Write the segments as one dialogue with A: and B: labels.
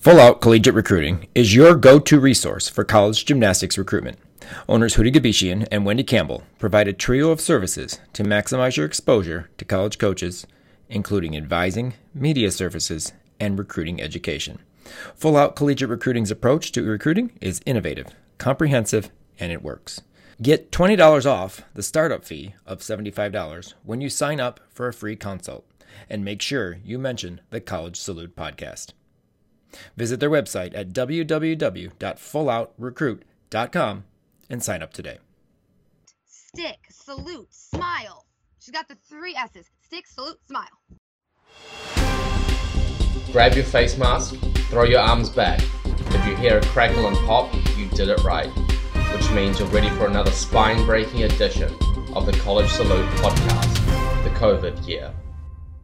A: Full Out Collegiate Recruiting is your go to resource for college gymnastics recruitment. Owners Hootie Gabishian and Wendy Campbell provide a trio of services to maximize your exposure to college coaches, including advising, media services, and recruiting education. Full Out Collegiate Recruiting's approach to recruiting is innovative, comprehensive, and it works. Get $20 off the startup fee of $75 when you sign up for a free consult, and make sure you mention the College Salute podcast. Visit their website at www.fulloutrecruit.com and sign up today.
B: Stick, salute, smile. She's got the three S's. Stick, salute, smile.
C: Grab your face mask, throw your arms back. If you hear a crackle and pop, you did it right, which means you're ready for another spine breaking edition of the College Salute podcast, the COVID year.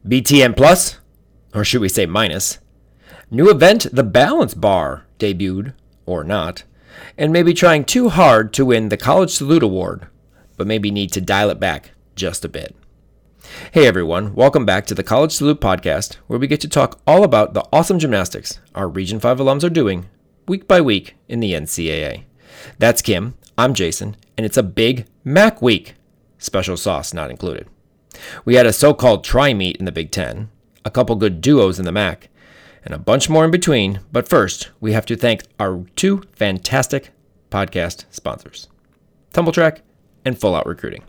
A: BTN Plus, or should we say minus, New event, the Balance Bar, debuted, or not, and maybe trying too hard to win the College Salute Award, but maybe need to dial it back just a bit. Hey everyone, welcome back to the College Salute podcast, where we get to talk all about the awesome gymnastics our Region 5 alums are doing week by week in the NCAA. That's Kim, I'm Jason, and it's a big MAC week, special sauce not included. We had a so called tri meet in the Big Ten, a couple good duos in the MAC, and a bunch more in between. But first, we have to thank our two fantastic podcast sponsors TumbleTrack and Full Out Recruiting.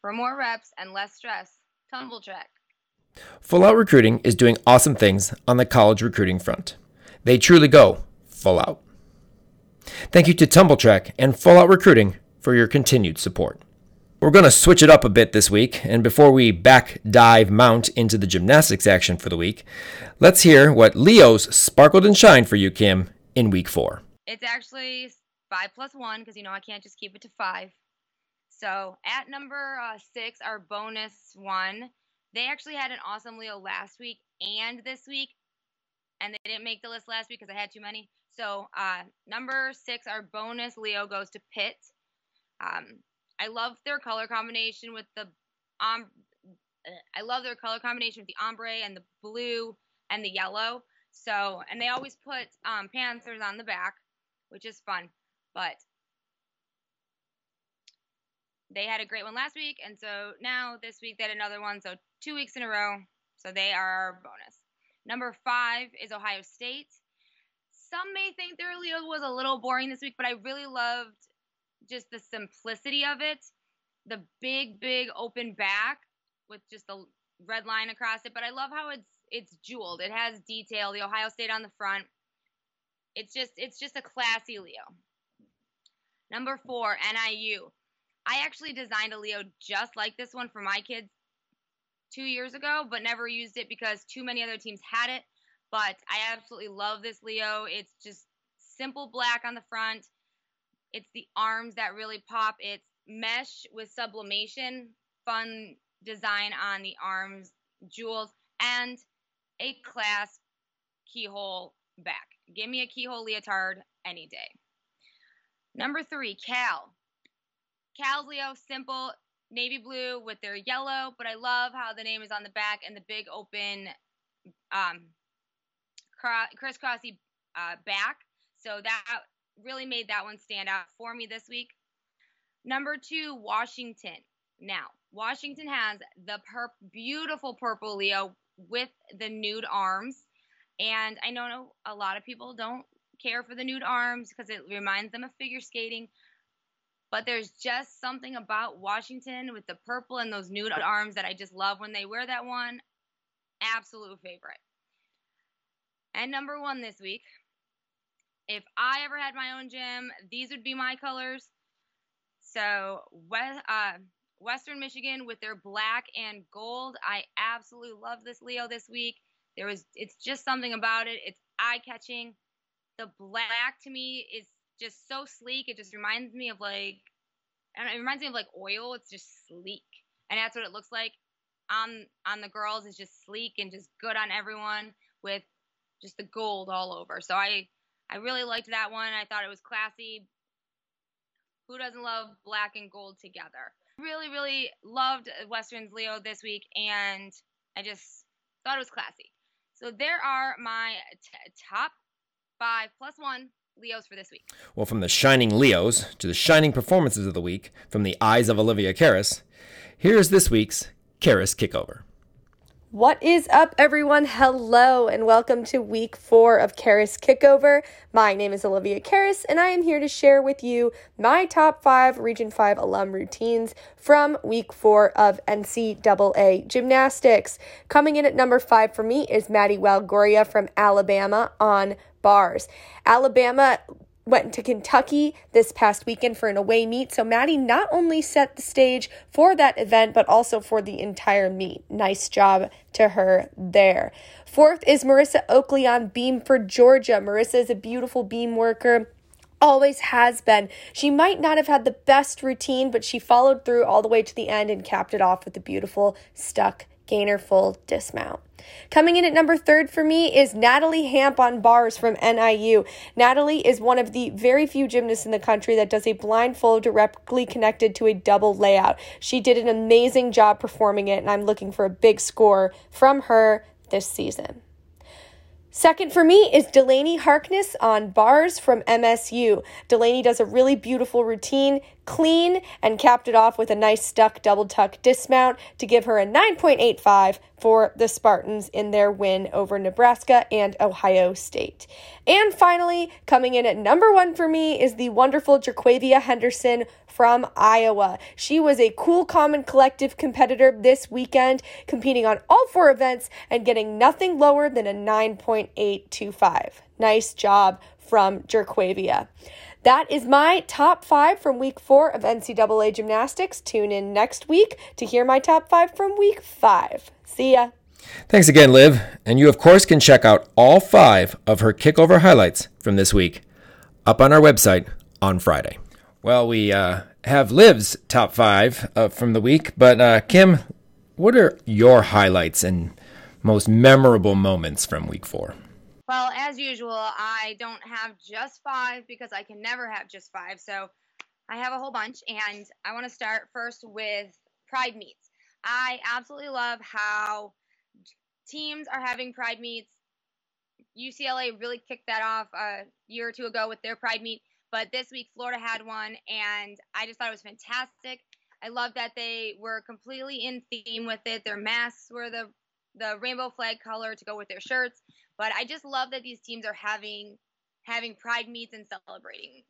B: For more reps and less stress, TumbleTrack.
A: Full Out Recruiting is doing awesome things on the college recruiting front. They truly go full out. Thank you to TumbleTrack and Full Out Recruiting for your continued support. We're going to switch it up a bit this week, and before we back dive mount into the gymnastics action for the week, let's hear what Leo's sparkled and shined for you, Kim, in week four.
B: It's actually five plus one because you know I can't just keep it to five. So at number uh, six, our bonus one, they actually had an awesome Leo last week and this week, and they didn't make the list last week because I had too many. So uh, number six, our bonus Leo goes to Pitt. Um, I love their color combination with the um I love their color combination with the ombre and the blue and the yellow. So, and they always put um, Panthers on the back, which is fun. But they had a great one last week, and so now this week they had another one. So two weeks in a row. So they are our bonus. Number five is Ohio State. Some may think their Leo was a little boring this week, but I really loved just the simplicity of it, the big, big open back with just the red line across it. But I love how it's it's jeweled. It has detail. The Ohio State on the front. It's just it's just a classy Leo. Number four, NIU. I actually designed a Leo just like this one for my kids two years ago, but never used it because too many other teams had it. But I absolutely love this Leo. It's just simple black on the front. It's the arms that really pop. It's mesh with sublimation, fun design on the arms, jewels, and a clasp keyhole back. Give me a keyhole leotard any day. Number three, Cal. Cal's Leo, simple, navy blue with their yellow, but I love how the name is on the back and the big open um, crisscrossy uh, back. So that really made that one stand out for me this week. Number two, Washington. Now, Washington has the perp- beautiful purple Leo with the nude arms. And I know a lot of people don't care for the nude arms because it reminds them of figure skating. But there's just something about Washington with the purple and those nude arms that I just love when they wear that one. Absolute favorite. And number one this week, if I ever had my own gym, these would be my colors. So, uh, Western Michigan with their black and gold. I absolutely love this Leo this week. There was, it's just something about it. It's eye catching. The black to me is just so sleek. It just reminds me of like, and it reminds me of like oil. It's just sleek, and that's what it looks like on on the girls. It's just sleek and just good on everyone with just the gold all over. So I I really liked that one. I thought it was classy. Who doesn't love black and gold together? Really, really loved Western's Leo this week, and I just thought it was classy. So there are my top five plus one Leos for this week.
A: Well, from the shining Leos to the shining performances of the week from the eyes of Olivia Karas, here's this week's Karas Kickover.
D: What is up, everyone? Hello, and welcome to week four of Karas Kickover. My name is Olivia Karas, and I am here to share with you my top five Region 5 alum routines from week four of NCAA gymnastics. Coming in at number five for me is Maddie Walgoria from Alabama on bars. Alabama went to Kentucky this past weekend for an away meet. So Maddie not only set the stage for that event, but also for the entire meet. Nice job to her there. Fourth is Marissa Oakley on beam for Georgia. Marissa is a beautiful beam worker always has been. She might not have had the best routine, but she followed through all the way to the end and capped it off with a beautiful stuck gainer full dismount. Coming in at number third for me is Natalie Hamp on bars from NIU. Natalie is one of the very few gymnasts in the country that does a blind full directly connected to a double layout. She did an amazing job performing it, and I'm looking for a big score from her this season. Second for me is Delaney Harkness on bars from MSU. Delaney does a really beautiful routine, clean, and capped it off with a nice stuck double tuck dismount to give her a 9.85 for the Spartans in their win over Nebraska and Ohio State. And finally, coming in at number one for me is the wonderful Jerquavia Henderson from Iowa. She was a cool, common collective competitor this weekend, competing on all four events and getting nothing lower than a 9.825. Nice job from Jerquavia. That is my top five from week four of NCAA gymnastics. Tune in next week to hear my top five from week five. See ya.
A: Thanks again, Liv. And you, of course, can check out all five of her kickover highlights from this week up on our website on Friday. Well, we uh, have Liv's top five uh, from the week, but uh, Kim, what are your highlights and most memorable moments from week four?
B: Well, as usual, I don't have just five because I can never have just five. So I have a whole bunch, and I want to start first with Pride Meets. I absolutely love how teams are having Pride Meets. UCLA really kicked that off a year or two ago with their Pride Meet, but this week Florida had one, and I just thought it was fantastic. I love that they were completely in theme with it. Their masks were the the rainbow flag color to go with their shirts. But I just love that these teams are having having pride meets and celebrating.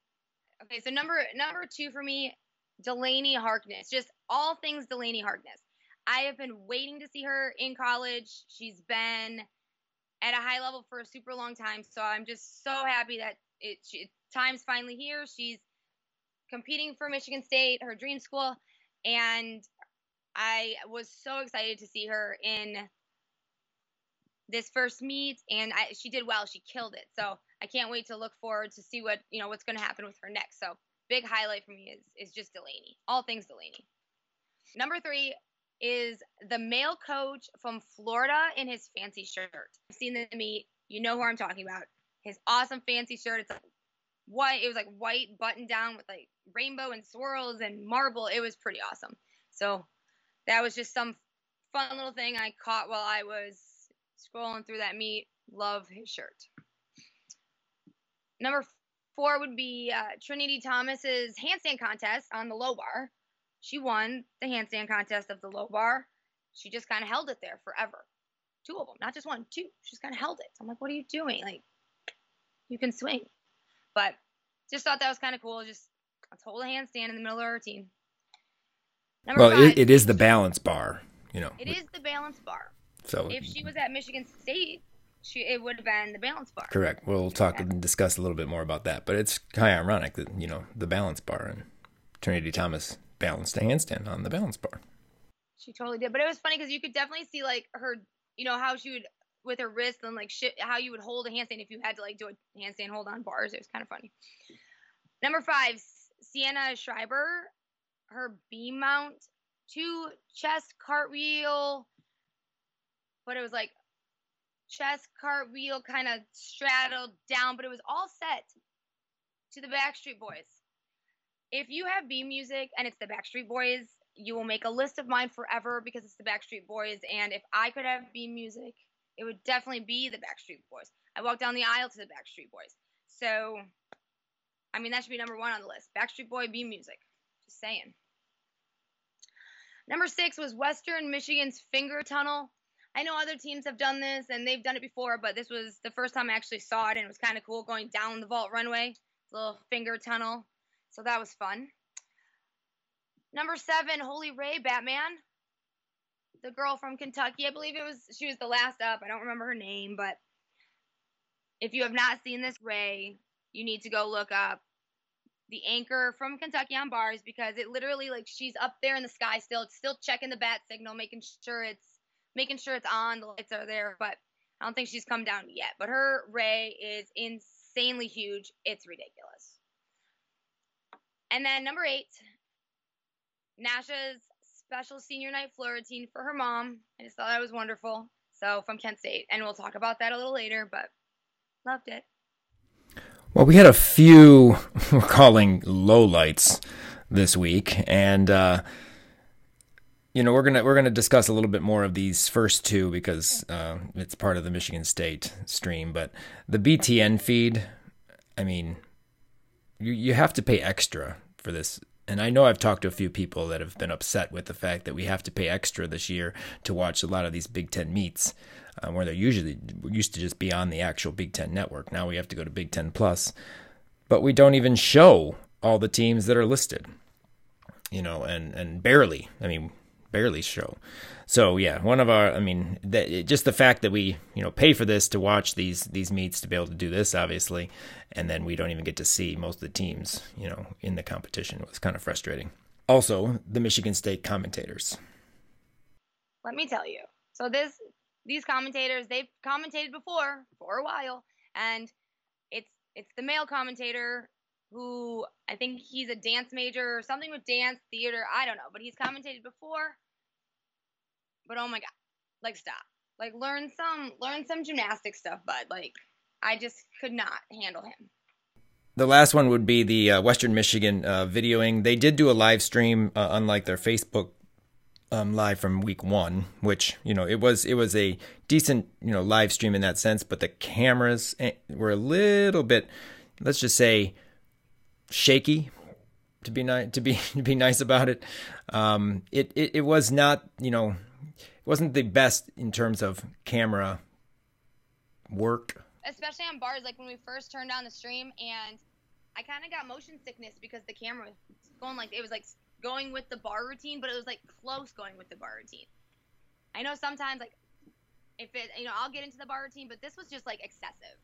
B: Okay, so number number two for me, Delaney Harkness. Just all things Delaney Harkness. I have been waiting to see her in college. She's been at a high level for a super long time, so I'm just so happy that it she, time's finally here. She's competing for Michigan State, her dream school, and I was so excited to see her in this first meet, and I, she did well. She killed it. So I can't wait to look forward to see what you know what's going to happen with her next. So big highlight for me is is just Delaney. All things Delaney. Number three is the male coach from Florida in his fancy shirt. I've seen the meet. You know who I'm talking about. His awesome fancy shirt. It's white. It was like white button down with like rainbow and swirls and marble. It was pretty awesome. So that was just some fun little thing I caught while I was scrolling through that meet. Love his shirt. Number four would be uh, Trinity Thomas's handstand contest on the low bar. She won the handstand contest of the low bar. She just kind of held it there forever. Two of them, not just one, two. She just kind of held it. I'm like, what are you doing? Like, you can swing. But just thought that was kind of cool. Just let's hold a handstand in the middle of our routine.
A: Number well, five, it, it is the balance bar, you know.
B: It is the balance bar.
A: So
B: if she was at Michigan State, she it would have been the balance bar.
A: Correct. We'll talk and discuss a little bit more about that. But it's kind of ironic that you know the balance bar and Trinity Thomas balanced a handstand on the balance bar.
B: She totally did, but it was funny because you could definitely see like her, you know, how she would with her wrist and like shit, how you would hold a handstand if you had to like do a handstand hold on bars. It was kind of funny. Number five, Sienna Schreiber, her beam mount, two chest cartwheel but it was like chest cartwheel kind of straddled down, but it was all set to the Backstreet Boys. If you have beam music and it's the Backstreet Boys, you will make a list of mine forever because it's the Backstreet Boys. And if I could have beam music, it would definitely be the Backstreet Boys. I walked down the aisle to the Backstreet Boys. So, I mean, that should be number one on the list. Backstreet Boy B music. Just saying. Number six was Western Michigan's Finger Tunnel. I know other teams have done this and they've done it before, but this was the first time I actually saw it and it was kind of cool going down the vault runway, little finger tunnel. So that was fun. Number seven, Holy Ray Batman. The girl from Kentucky. I believe it was she was the last up. I don't remember her name, but if you have not seen this Ray, you need to go look up the anchor from Kentucky on bars because it literally like she's up there in the sky still, it's still checking the bat signal, making sure it's making sure it's on, the lights are there, but I don't think she's come down yet. But her ray is insanely huge. It's ridiculous. And then number eight, Nasha's special senior night floor routine for her mom. I just thought that was wonderful. So from Kent State, and we'll talk about that a little later, but loved it.
A: Well, we had a few we're calling lowlights this week, and uh, you know we're gonna we're gonna discuss a little bit more of these first two because uh, it's part of the Michigan State stream. But the BTN feed, I mean, you you have to pay extra for this. And I know I've talked to a few people that have been upset with the fact that we have to pay extra this year to watch a lot of these Big Ten meets, uh, where they're usually used to just be on the actual Big Ten network. Now we have to go to Big Ten Plus, but we don't even show all the teams that are listed. You know, and and barely. I mean, barely show. So yeah, one of our, I mean, just the fact that we, you know, pay for this to watch these these meets to be able to do this, obviously, and then we don't even get to see most of the teams, you know, in the competition was kind of frustrating. Also, the Michigan State commentators.
B: Let me tell you. So this these commentators, they've commentated before for a while, and it's it's the male commentator who I think he's a dance major or something with dance theater. I don't know, but he's commentated before but oh my god, like stop. Like learn some learn some gymnastic stuff, bud. Like I just could not handle him.
A: The last one would be the uh, Western Michigan uh, videoing. They did do a live stream, uh, unlike their Facebook um, live from week one, which you know it was it was a decent you know live stream in that sense, but the cameras eh, were a little bit, let's just say, shaky. To be nice, to be to be nice about it, um, it, it it was not you know wasn't the best in terms of camera work.
B: Especially on bars, like when we first turned on the stream, and I kind of got motion sickness because the camera was going like it was like going with the bar routine, but it was like close going with the bar routine. I know sometimes like if it you know I'll get into the bar routine, but this was just like excessive.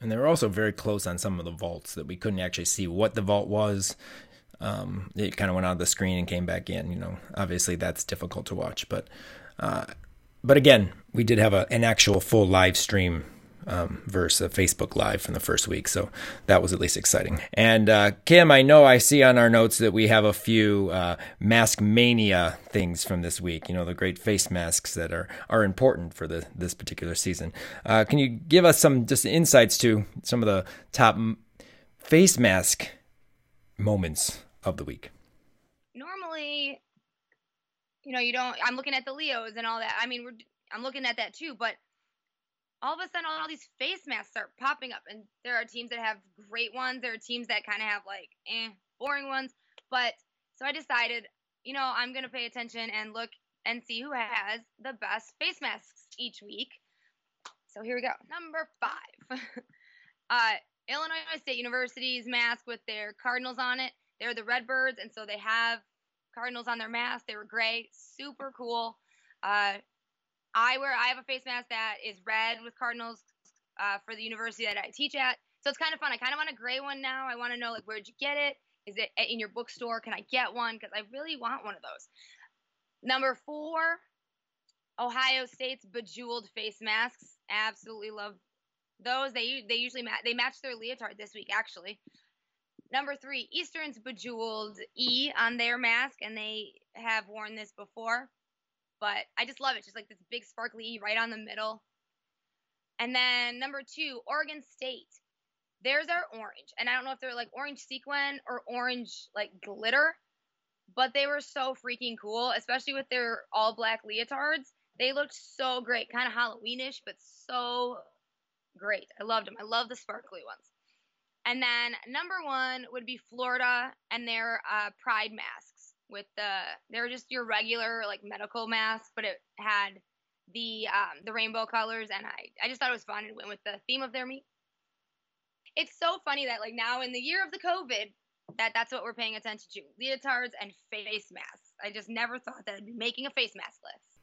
A: And they were also very close on some of the vaults that we couldn't actually see what the vault was. Um, it kind of went out of the screen and came back in. You know, obviously that's difficult to watch, but but again, we did have a, an actual full live stream um, versus a Facebook Live from the first week. So that was at least exciting. And uh, Kim, I know I see on our notes that we have a few uh, mask mania things from this week. You know, the great face masks that are are important for the this particular season. Uh, can you give us some just insights to some of the top face mask moments of the week?
B: Normally, you know, you don't. I'm looking at the Leos and all that. I mean, we're I'm looking at that too, but all of a sudden, all these face masks start popping up, and there are teams that have great ones. There are teams that kind of have like eh, boring ones. But so I decided, you know, I'm gonna pay attention and look and see who has the best face masks each week. So here we go. Number five. uh, Illinois State University's mask with their cardinals on it. They're the Redbirds, and so they have Cardinals on their mask. They were gray, super cool. Uh, I wear I have a face mask that is red with Cardinals uh, for the university that I teach at. So it's kind of fun. I kind of want a gray one now. I want to know like where'd you get it? Is it in your bookstore? Can I get one? Because I really want one of those. Number four, Ohio State's bejeweled face masks. Absolutely love those. They they usually ma- they match their leotard this week actually. Number three, Eastern's bejeweled E on their mask, and they have worn this before. But I just love it. Just like this big sparkly E right on the middle. And then number two, Oregon State. Theirs are orange. And I don't know if they're like orange sequin or orange like glitter, but they were so freaking cool, especially with their all black leotards. They looked so great, kind of Halloweenish, but so great. I loved them. I love the sparkly ones. And then number one would be Florida and their uh, Pride masks with the they're just your regular like medical mask, but it had the um, the rainbow colors, and I I just thought it was fun and went with the theme of their meet. It's so funny that like now in the year of the COVID, that that's what we're paying attention to: leotards and face masks. I just never thought that I'd be making a face mask list.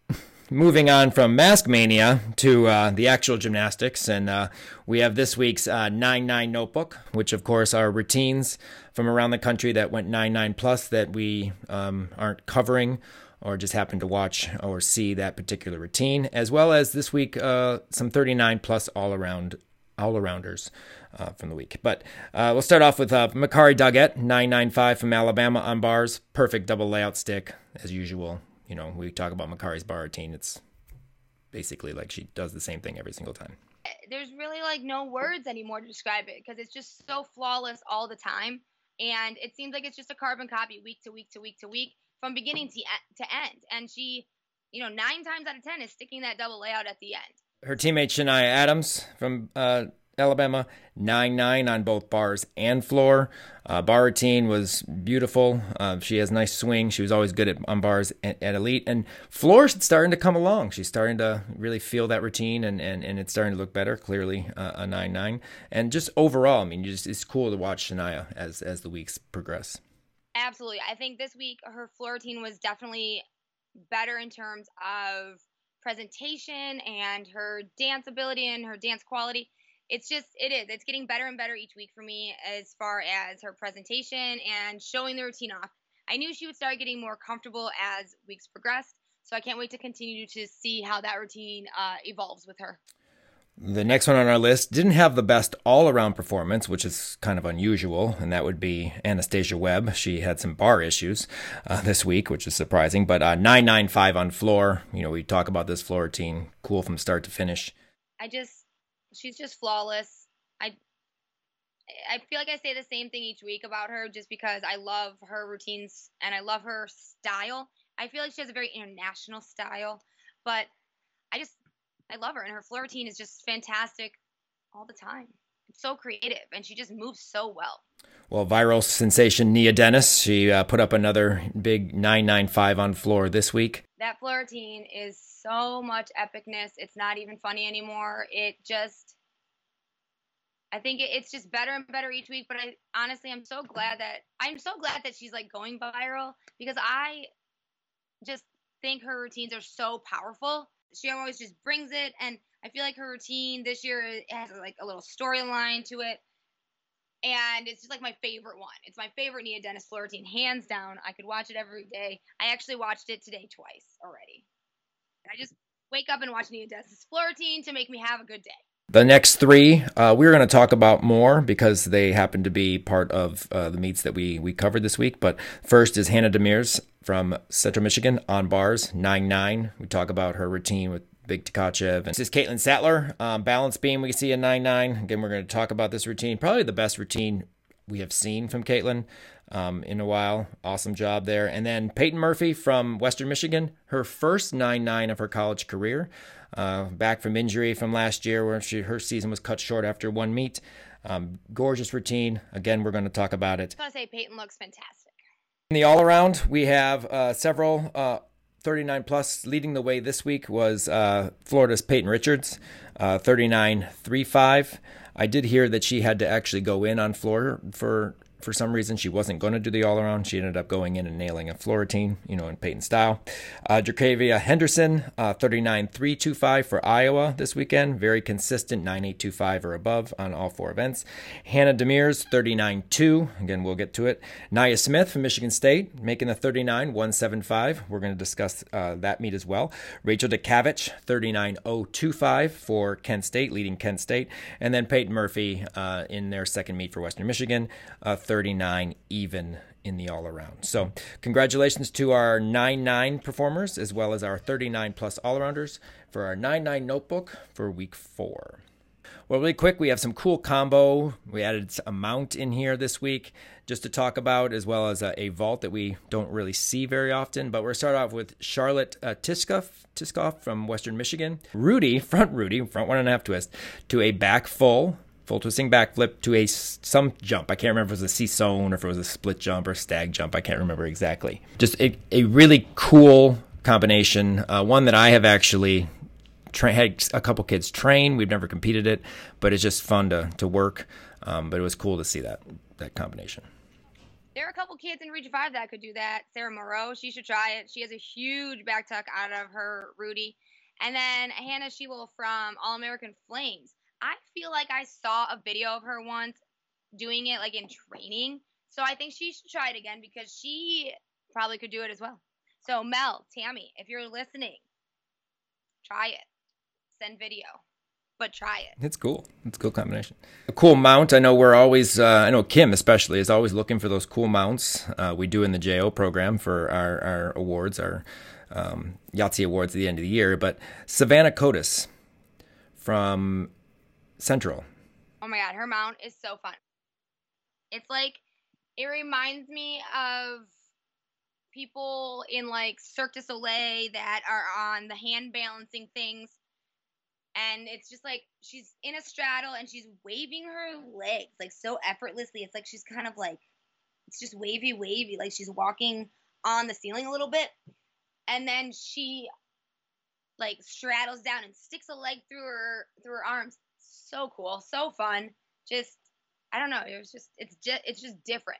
A: Moving on from Mask Mania to uh, the actual gymnastics, and uh, we have this week's uh, 9 9 notebook, which of course are routines from around the country that went 9 9 plus that we um, aren't covering or just happen to watch or see that particular routine, as well as this week uh, some 39 plus all around all arounders uh, from the week. But uh, we'll start off with uh, Makarri Doggett, 995 from Alabama on bars. Perfect double layout stick, as usual. You know, we talk about Makarri's bar routine. It's basically like she does the same thing every single time.
B: There's really like no words anymore to describe it because it's just so flawless all the time. And it seems like it's just a carbon copy week to week to week to week from beginning to, to end. And she, you know, nine times out of 10 is sticking that double layout at the end.
A: Her teammate Shania Adams from uh, Alabama, 9 9 on both bars and floor. Uh, bar routine was beautiful. Uh, she has nice swing. She was always good at on bars at, at elite. And floor's starting to come along. She's starting to really feel that routine and, and, and it's starting to look better, clearly uh, a 9 9. And just overall, I mean, just it's cool to watch Shania as, as the weeks progress.
B: Absolutely. I think this week her floor routine was definitely better in terms of presentation and her dance ability and her dance quality. It's just it is. It's getting better and better each week for me as far as her presentation and showing the routine off. I knew she would start getting more comfortable as weeks progressed, so I can't wait to continue to see how that routine uh, evolves with her.
A: The next one on our list didn't have the best all around performance, which is kind of unusual, and that would be Anastasia Webb. She had some bar issues uh, this week, which is surprising, but uh, 995 on floor. You know, we talk about this floor routine, cool from start to finish.
B: I just, she's just flawless. I, I feel like I say the same thing each week about her just because I love her routines and I love her style. I feel like she has a very international style, but I just I love her, and her floor routine is just fantastic all the time. It's so creative, and she just moves so well.
A: Well, viral sensation Nia Dennis, she uh, put up another big 995 on floor this week.
B: That floor routine is so much epicness. It's not even funny anymore. It just, I think it's just better and better each week. But I honestly, I'm so glad that I'm so glad that she's like going viral because I just think her routines are so powerful she always just brings it, and I feel like her routine this year has like a little storyline to it, and it's just like my favorite one. It's my favorite Nia Dennis floor routine, hands down. I could watch it every day. I actually watched it today twice already. I just wake up and watch Nia Dennis floor routine to make me have a good day.
A: The next three, uh, we're going to talk about more because they happen to be part of uh, the meets that we we covered this week. But first is Hannah Demers from Central Michigan on bars, 9 9. We talk about her routine with Big Tkachev. And this is Caitlin Sattler, um, balance beam. We see a 9 9. Again, we're going to talk about this routine. Probably the best routine we have seen from Caitlin um, in a while. Awesome job there. And then Peyton Murphy from Western Michigan, her first 9 9 of her college career uh, back from injury from last year, where she, her season was cut short after one meet. Um, gorgeous routine. Again, we're going to talk about it.
B: I was say Peyton looks fantastic.
A: In the all around, we have uh, several. Uh, 39 plus leading the way this week was uh, Florida's Peyton Richards, uh, 39 35. I did hear that she had to actually go in on floor for for some reason she wasn't going to do the all around. She ended up going in and nailing a floor you know, in Peyton style. Uh, Jerquavia Henderson, uh, 39.325 for Iowa this weekend. Very consistent, 9.825 or above on all four events. Hannah Demers, 39.2. Again, we'll get to it. Naya Smith from Michigan State, making the 39.175. We're going to discuss uh, that meet as well. Rachel Decavich, 39.025 for Kent State, leading Kent State. And then Peyton Murphy uh, in their second meet for Western Michigan, uh, 39 even in the all around. So, congratulations to our 9 9 performers as well as our 39 plus all arounders for our 9 9 notebook for week four. Well, really quick, we have some cool combo. We added a mount in here this week just to talk about, as well as a, a vault that we don't really see very often. But we're start off with Charlotte uh, Tiskoff, Tiskoff from Western Michigan. Rudy, front Rudy, front one and a half twist, to a back full full twisting backflip to a some jump. I can't remember if it was a sissone or if it was a split jump or stag jump. I can't remember exactly. Just a, a really cool combination. Uh, one that I have actually tra- had a couple kids train. We've never competed it, but it's just fun to to work. Um, but it was cool to see that that combination.
B: There are a couple kids in Region 5 that could do that. Sarah Moreau, she should try it. She has a huge back tuck out of her Rudy. And then Hannah Shewell from All American Flames I feel like I saw a video of her once doing it like in training. So I think she should try it again because she probably could do it as well. So Mel, Tammy, if you're listening, try it. Send video. But try it.
A: It's cool. It's a cool combination. A cool mount. I know we're always, uh, I know Kim especially is always looking for those cool mounts. Uh, we do in the JO program for our, our awards, our um, Yahtzee awards at the end of the year. But Savannah Cotis from Central.
B: Oh my god, her mount is so fun. It's like it reminds me of people in like Cirque du Soleil that are on the hand balancing things. And it's just like she's in a straddle and she's waving her legs like so effortlessly. It's like she's kind of like it's just wavy, wavy, like she's walking on the ceiling a little bit. And then she like straddles down and sticks a leg through her through her arms so cool, so fun. Just I don't know, it was just it's just it's just different.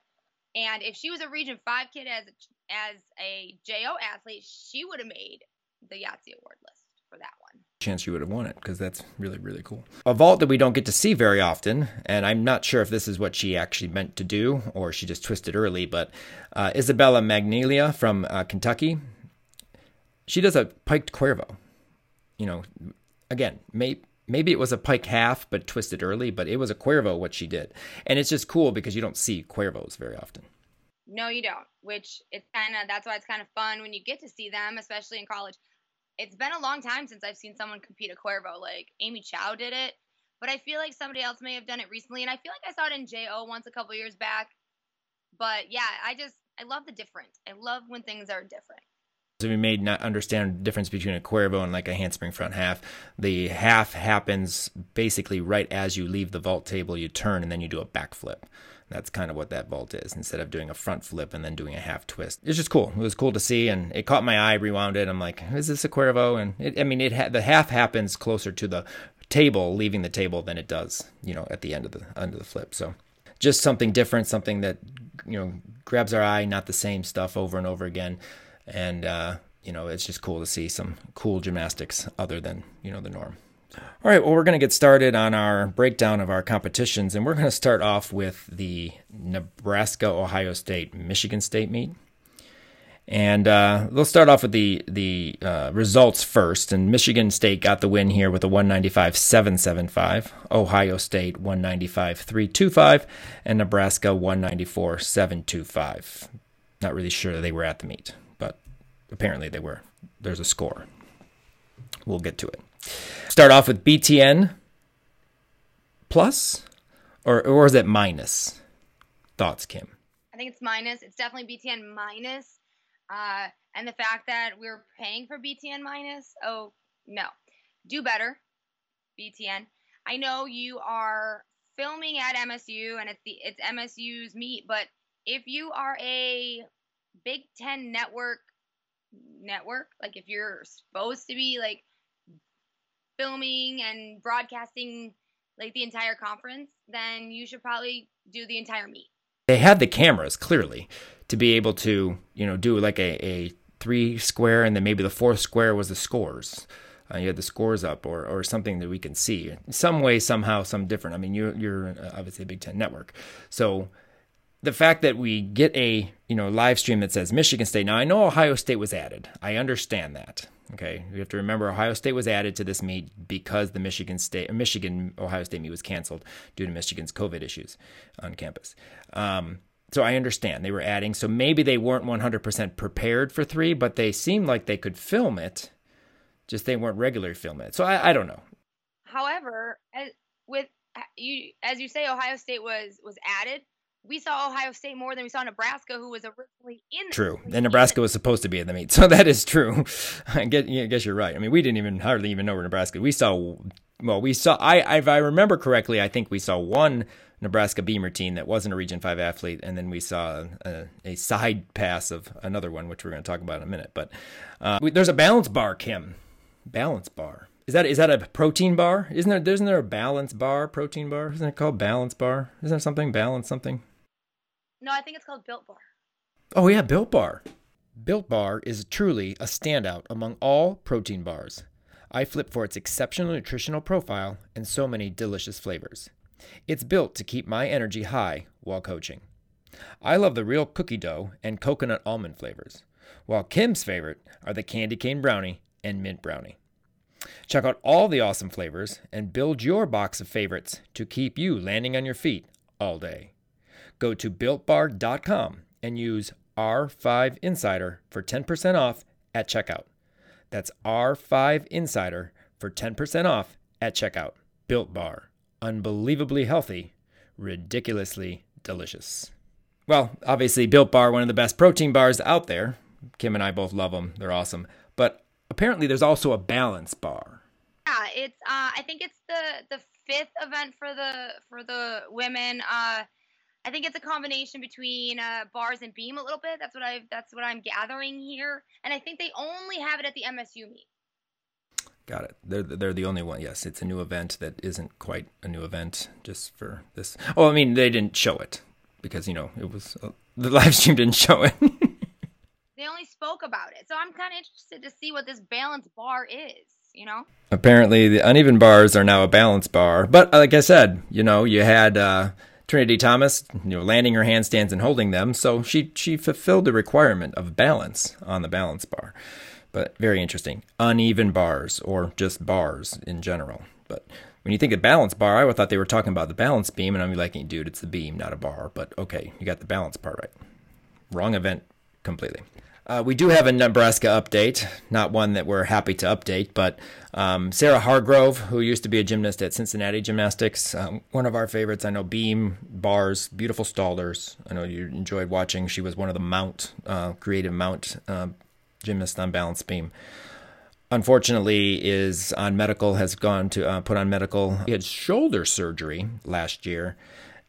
B: And if she was a Region Five kid as as a JO athlete, she would have made the Yahtzee award list for that one.
A: Chance you would have won it because that's really really cool. A vault that we don't get to see very often, and I'm not sure if this is what she actually meant to do or she just twisted early. But uh, Isabella Magnelia from uh, Kentucky, she does a piked Cuervo. You know, again, may, maybe it was a pike half but twisted early but it was a cuervo what she did. And it's just cool because you don't see cuervos very often.
B: No you don't which it's kind of that's why it's kind of fun when you get to see them especially in college. It's been a long time since i've seen someone compete a cuervo like amy chow did it but i feel like somebody else may have done it recently and i feel like i saw it in jo once a couple years back but yeah i just i love the different i love when things are different
A: so we may not understand the difference between a cuervo and like a handspring front half. The half happens basically right as you leave the vault table, you turn and then you do a back flip. That's kind of what that vault is instead of doing a front flip and then doing a half twist. It's just cool. It was cool to see and it caught my eye, rewound it. I'm like, is this a cuervo? And it, I mean, it ha- the half happens closer to the table, leaving the table than it does, you know, at the end of the end of the flip. So just something different, something that, you know, grabs our eye, not the same stuff over and over again and uh, you know it's just cool to see some cool gymnastics other than you know the norm. All right, well, we're going to get started on our breakdown of our competitions, and we're going to start off with the Nebraska, Ohio State, Michigan State meet. And uh, we'll start off with the the uh, results first. And Michigan State got the win here with a 195.775. Ohio State 195.325, and Nebraska 194.725. Not really sure they were at the meet apparently they were. There's a score. We'll get to it. Start off with BTN plus, or or is it minus? Thoughts, Kim?
B: I think it's minus. It's definitely BTN minus. Uh, and the fact that we're paying for BTN minus, oh no, do better, BTN. I know you are filming at MSU and it's the it's MSU's meet, but if you are a Big Ten network network. Like if you're supposed to be like filming and broadcasting like the entire conference, then you should probably do the entire meet.
A: They had the cameras clearly to be able to, you know, do like a, a three square and then maybe the fourth square was the scores. Uh, you had the scores up or, or something that we can see some way, somehow, some different. I mean, you're, you're obviously a Big Ten network. So the fact that we get a you know live stream that says Michigan State. Now I know Ohio State was added. I understand that. Okay, we have to remember Ohio State was added to this meet because the Michigan State Michigan Ohio State meet was canceled due to Michigan's COVID issues on campus. Um, so I understand they were adding. So maybe they weren't 100% prepared for three, but they seemed like they could film it. Just they weren't regularly filming it. So I, I don't know.
B: However, with you as you say, Ohio State was was added. We saw Ohio State more than we saw Nebraska, who was originally in.
A: True, and Nebraska was supposed to be in the meet, so that is true. I get, I guess you're right. I mean, we didn't even hardly even know where Nebraska. We saw, well, we saw. I, if I remember correctly, I think we saw one Nebraska Beamer team that wasn't a Region Five athlete, and then we saw a, a side pass of another one, which we're going to talk about in a minute. But uh, we, there's a balance bar, Kim. Balance bar. Is that is that a protein bar? Isn't there? Isn't there a balance bar? Protein bar? Isn't it called balance bar? Isn't there something balance something?
B: No, I think it's called Built Bar.
A: Oh yeah, Built Bar. Built Bar is truly a standout among all protein bars. I flip for its exceptional nutritional profile and so many delicious flavors. It's built to keep my energy high while coaching. I love the real cookie dough and coconut almond flavors, while Kim's favorite are the candy cane brownie and mint brownie. Check out all the awesome flavors and build your box of favorites to keep you landing on your feet all day. Go to builtbar.com and use R5 Insider for 10% off at checkout. That's R5 Insider for 10% off at checkout. Built Bar. Unbelievably healthy, ridiculously delicious. Well, obviously, Built Bar, one of the best protein bars out there. Kim and I both love them. They're awesome. But apparently, there's also a balance bar.
B: Yeah, it's. Uh, I think it's the the fifth event for the for the women. Uh, I think it's a combination between uh, bars and beam a little bit. That's what I that's what I'm gathering here, and I think they only have it at the MSU meet.
A: Got it. They're they're the only one. Yes, it's a new event that isn't quite a new event just for this. Oh, I mean they didn't show it because you know it was uh, the live stream didn't show it.
B: they only spoke about it, so I'm kind of interested to see what this balance bar is. You know.
A: Apparently, the uneven bars are now a balance bar, but like I said, you know, you had. Uh, Trinity Thomas, you know, landing her handstands and holding them, so she she fulfilled the requirement of balance on the balance bar. But very interesting. Uneven bars or just bars in general. But when you think of balance bar, I thought they were talking about the balance beam, and I'm like, dude, it's the beam, not a bar. But okay, you got the balance part right. Wrong event completely. Uh, we do have a Nebraska update, not one that we're happy to update, but um, Sarah Hargrove, who used to be a gymnast at Cincinnati Gymnastics, um, one of our favorites. I know beam, bars, beautiful stallers. I know you enjoyed watching. She was one of the mount, uh, creative mount uh, gymnasts on balance beam. Unfortunately, is on medical, has gone to uh, put on medical. He had shoulder surgery last year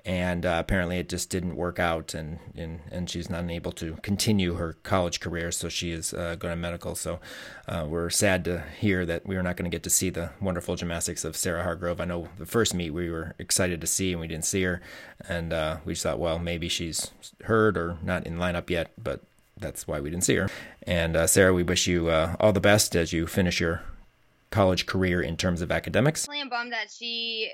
A: and uh, apparently it just didn't work out and, and and she's not able to continue her college career so she is uh, going to medical. So uh, we're sad to hear that we are not going to get to see the wonderful gymnastics of sarah hargrove. I know the first meet we were excited to see and we didn't see her and uh, we just thought well maybe she's hurt or not in lineup yet but that's why we didn't see her. And uh, sarah we wish you uh, all the best as you finish your college career in terms of academics.
B: I'm bummed that she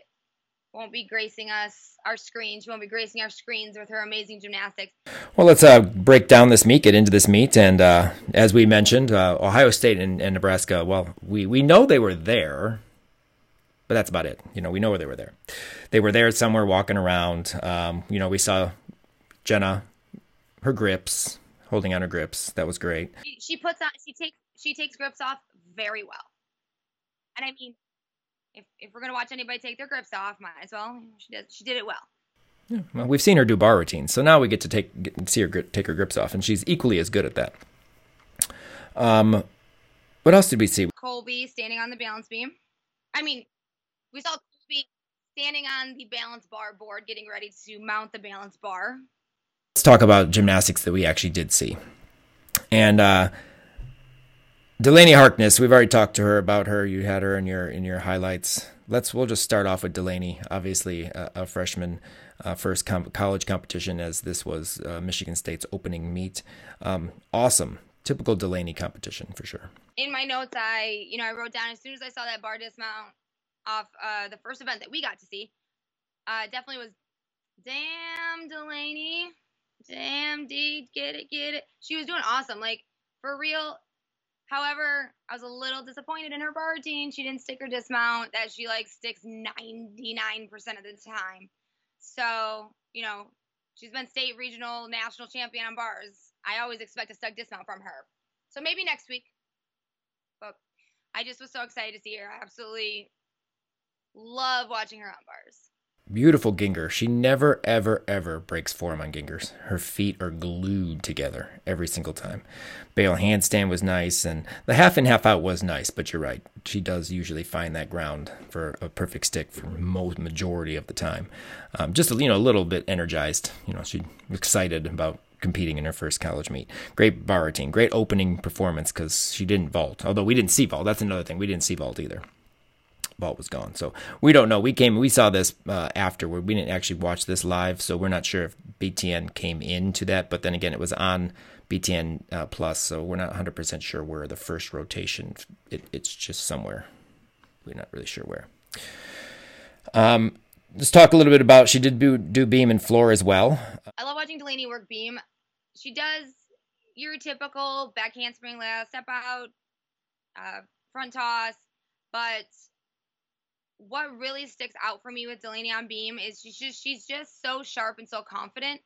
B: won't be gracing us our screens. She won't be gracing our screens with her amazing gymnastics.
A: Well, let's uh, break down this meet, get into this meet, and uh, as we mentioned, uh, Ohio State and, and, Nebraska. Well, we we know they were there, but that's about it. You know, we know where they were there. They were there somewhere walking around. Um, you know, we saw Jenna, her grips, holding on her grips. That was great.
B: She, she puts on. She takes. She takes grips off very well. And I mean, if if we're gonna watch anybody take their grips off, might as well. She does. She did it well.
A: Yeah, well, we've seen her do bar routines, so now we get to take get, see her take her grips off, and she's equally as good at that. Um, what else did we see?
B: Colby standing on the balance beam. I mean, we saw Colby standing on the balance bar board, getting ready to mount the balance bar.
A: Let's talk about gymnastics that we actually did see, and uh, Delaney Harkness, we've already talked to her about her. You had her in your in your highlights. Let's we'll just start off with Delaney, obviously a, a freshman, uh, first com- college competition as this was uh, Michigan State's opening meet. Um, awesome, typical Delaney competition for sure.
B: In my notes, I you know I wrote down as soon as I saw that bar dismount off uh, the first event that we got to see, uh, definitely was, damn Delaney, damn D, get it, get it. She was doing awesome, like for real However, I was a little disappointed in her bar routine. She didn't stick her dismount that she like sticks 99% of the time. So, you know, she's been state, regional, national champion on bars. I always expect a stuck dismount from her. So maybe next week. But I just was so excited to see her. I absolutely love watching her on bars.
A: Beautiful ginger. She never, ever, ever breaks form on gingers. Her feet are glued together every single time. Bail handstand was nice, and the half in, half out was nice, but you're right. She does usually find that ground for a perfect stick for most majority of the time. Um, just, you know, a little bit energized. You know, she's excited about competing in her first college meet. Great bar routine, great opening performance because she didn't vault. Although we didn't see vault. That's another thing. We didn't see vault either vault was gone. So we don't know. We came, we saw this uh, afterward. We didn't actually watch this live, so we're not sure if BTN came into that. But then again, it was on BTN uh, Plus, so we're not 100% sure where the first rotation. It, it's just somewhere. We're not really sure where. Um, let's talk a little bit about. She did do, do beam and floor as well.
B: I love watching Delaney work beam. She does your typical back handspring layout, step out, uh, front toss, but what really sticks out for me with Delaney on beam is she's just she's just so sharp and so confident.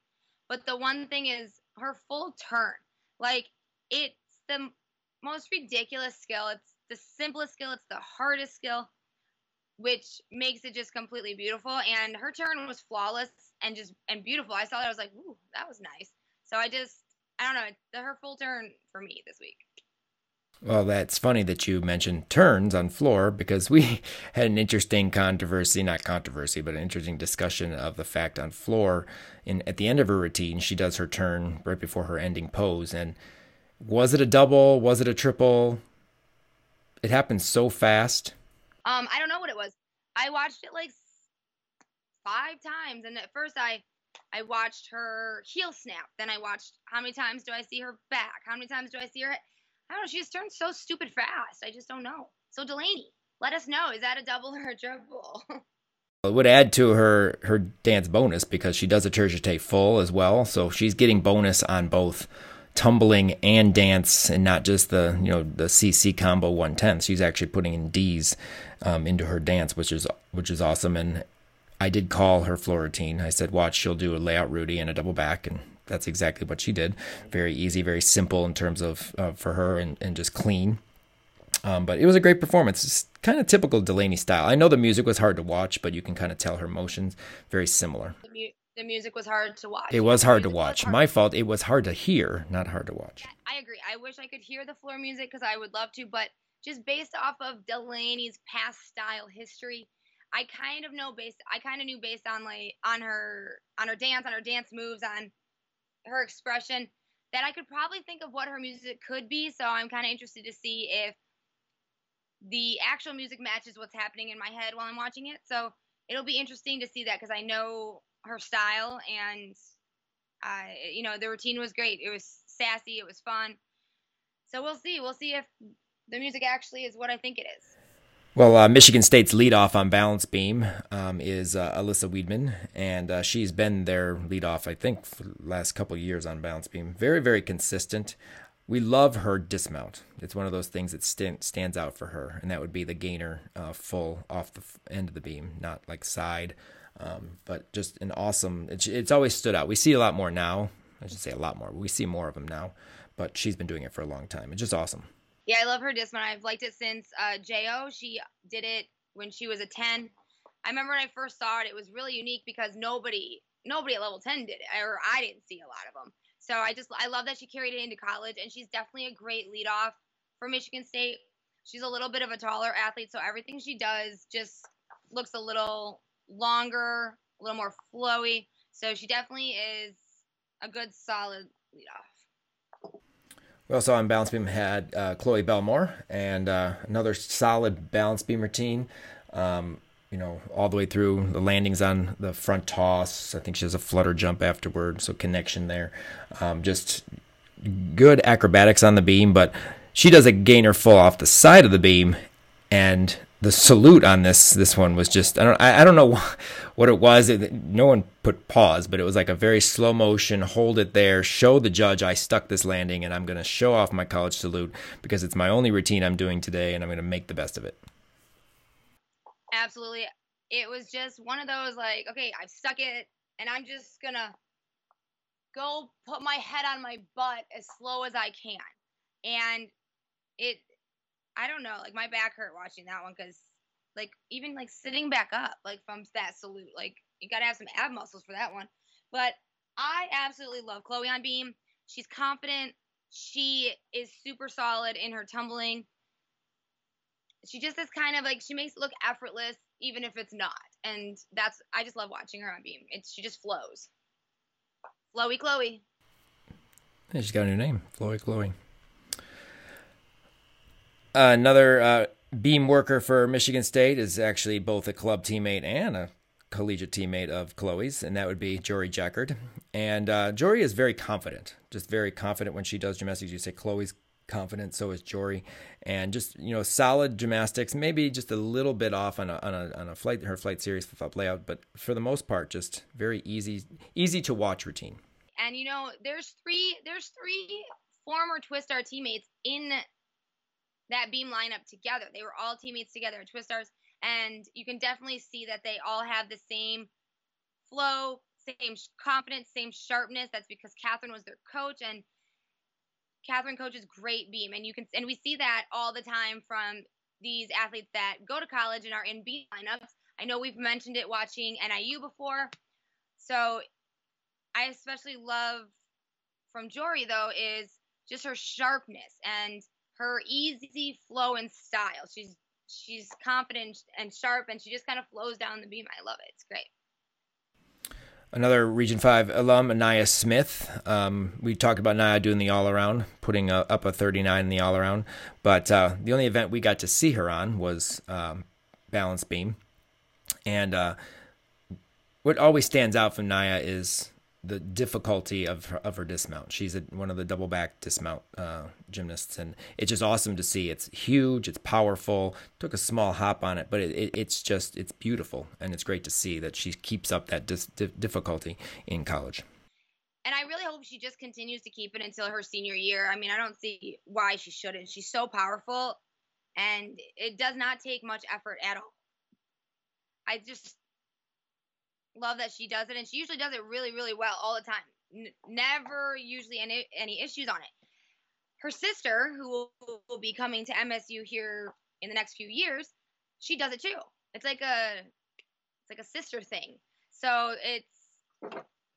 B: But the one thing is her full turn. Like it's the most ridiculous skill. It's the simplest skill. It's the hardest skill, which makes it just completely beautiful. And her turn was flawless and just and beautiful. I saw that I was like, ooh, that was nice. So I just I don't know her full turn for me this week.
A: Well, that's funny that you mentioned turns on floor because we had an interesting controversy, not controversy, but an interesting discussion of the fact on floor. In at the end of her routine, she does her turn right before her ending pose, and was it a double? Was it a triple? It happened so fast.
B: Um, I don't know what it was. I watched it like five times, and at first I I watched her heel snap. Then I watched how many times do I see her back? How many times do I see her? I don't know. She just turned so stupid fast. I just don't know. So Delaney, let us know. Is that a double or a triple?
A: it would add to her her dance bonus because she does a tour jeté full as well. So she's getting bonus on both tumbling and dance, and not just the you know the CC combo one tenth. She's actually putting in D's um, into her dance, which is which is awesome. And I did call her floor routine. I said, watch, she'll do a layout Rudy and a double back, and that's exactly what she did. Very easy, very simple in terms of uh, for her, and, and just clean. Um, but it was a great performance. It's kind of typical Delaney style. I know the music was hard to watch, but you can kind of tell her motions very similar.
B: The, mu- the music was hard to watch.
A: It was hard to watch. Hard. My fault. It was hard to hear, not hard to watch.
B: I agree. I wish I could hear the floor music because I would love to, but just based off of Delaney's past style history, I kind of know based. I kind of knew based on like on her on her dance, on her dance moves, on her expression that I could probably think of what her music could be. So I'm kind of interested to see if the actual music matches what's happening in my head while I'm watching it. So it'll be interesting to see that because I know her style and uh, you know the routine was great. It was sassy. It was fun. So we'll see. We'll see if the music actually is what I think it is.
A: Well, uh, Michigan State's leadoff on balance beam um, is uh, Alyssa Weidman, and uh, she's been their leadoff, I think, for the last couple years on balance beam. Very, very consistent. We love her dismount. It's one of those things that st- stands out for her, and that would be the gainer uh, full off the end of the beam, not like side, um, but just an awesome. It's, it's always stood out. We see a lot more now. I should say a lot more. We see more of them now, but she's been doing it for a long time. It's just awesome.
B: Yeah, I love her dismount. I've liked it since uh, Jo. She did it when she was a 10. I remember when I first saw it, it was really unique because nobody nobody at level 10 did it, or I didn't see a lot of them. So I just I love that she carried it into college, and she's definitely a great leadoff for Michigan State. She's a little bit of a taller athlete, so everything she does just looks a little longer, a little more flowy. So she definitely is a good solid leadoff.
A: We also on balance beam had uh, Chloe Belmore and uh, another solid balance beam routine. Um, you know, all the way through the landings on the front toss. I think she has a flutter jump afterward, so connection there. Um, just good acrobatics on the beam, but she does a gainer full off the side of the beam, and the salute on this this one was just I don't I, I don't know what it was. It, no one put pause, but it was like a very slow motion. Hold it there. Show the judge I stuck this landing, and I'm going to show off my college salute because it's my only routine I'm doing today, and I'm going to make the best of it.
B: Absolutely, it was just one of those like okay, I've stuck it, and I'm just gonna go put my head on my butt as slow as I can, and it I don't know. Like my back hurt watching that one because like even like sitting back up, like from that salute. Like you gotta have some ab muscles for that one. But I absolutely love Chloe on beam. She's confident. She is super solid in her tumbling. She just is kind of like she makes it look effortless, even if it's not. And that's I just love watching her on beam. It's she just flows. Flowy Chloe.
A: Yeah, she's got a new name, Flowy Chloe. Another uh, beam worker for Michigan State is actually both a club teammate and a collegiate teammate of Chloe's, and that would be Jory Jackard. And uh, Jory is very confident, just very confident when she does gymnastics. You say Chloe's confident, so is Jory, and just you know solid gymnastics. Maybe just a little bit off on a on a, on a flight her flight series flip layout, but for the most part, just very easy easy to watch routine.
B: And you know, there's three there's three former Twistars teammates in that beam lineup together. They were all teammates together at Twistars, and you can definitely see that they all have the same flow, same confidence, same sharpness. That's because Catherine was their coach, and Catherine coaches great beam, and you can and we see that all the time from these athletes that go to college and are in beam lineups. I know we've mentioned it watching NIU before, so I especially love from Jory though is just her sharpness and her easy flow and style. She's she's confident and sharp, and she just kind of flows down the beam. I love it. It's great.
A: Another Region 5 alum, Anaya Smith. Um, we talked about Naya doing the all around, putting a, up a 39 in the all around. But uh, the only event we got to see her on was um, balance beam. And uh, what always stands out from Naya is the difficulty of her, of her dismount. She's a, one of the double back dismount uh, gymnasts, and it's just awesome to see. It's huge, it's powerful. Took a small hop on it, but it, it, it's just it's beautiful, and it's great to see that she keeps up that dis- difficulty in college.
B: And I really hope she just continues to keep it until her senior year. I mean, I don't see why she shouldn't. She's so powerful, and it does not take much effort at all. I just love that she does it, and she usually does it really, really well all the time. N- never usually any any issues on it. Her sister, who will, will be coming to MSU here in the next few years, she does it too. It's like a it's like a sister thing. So it's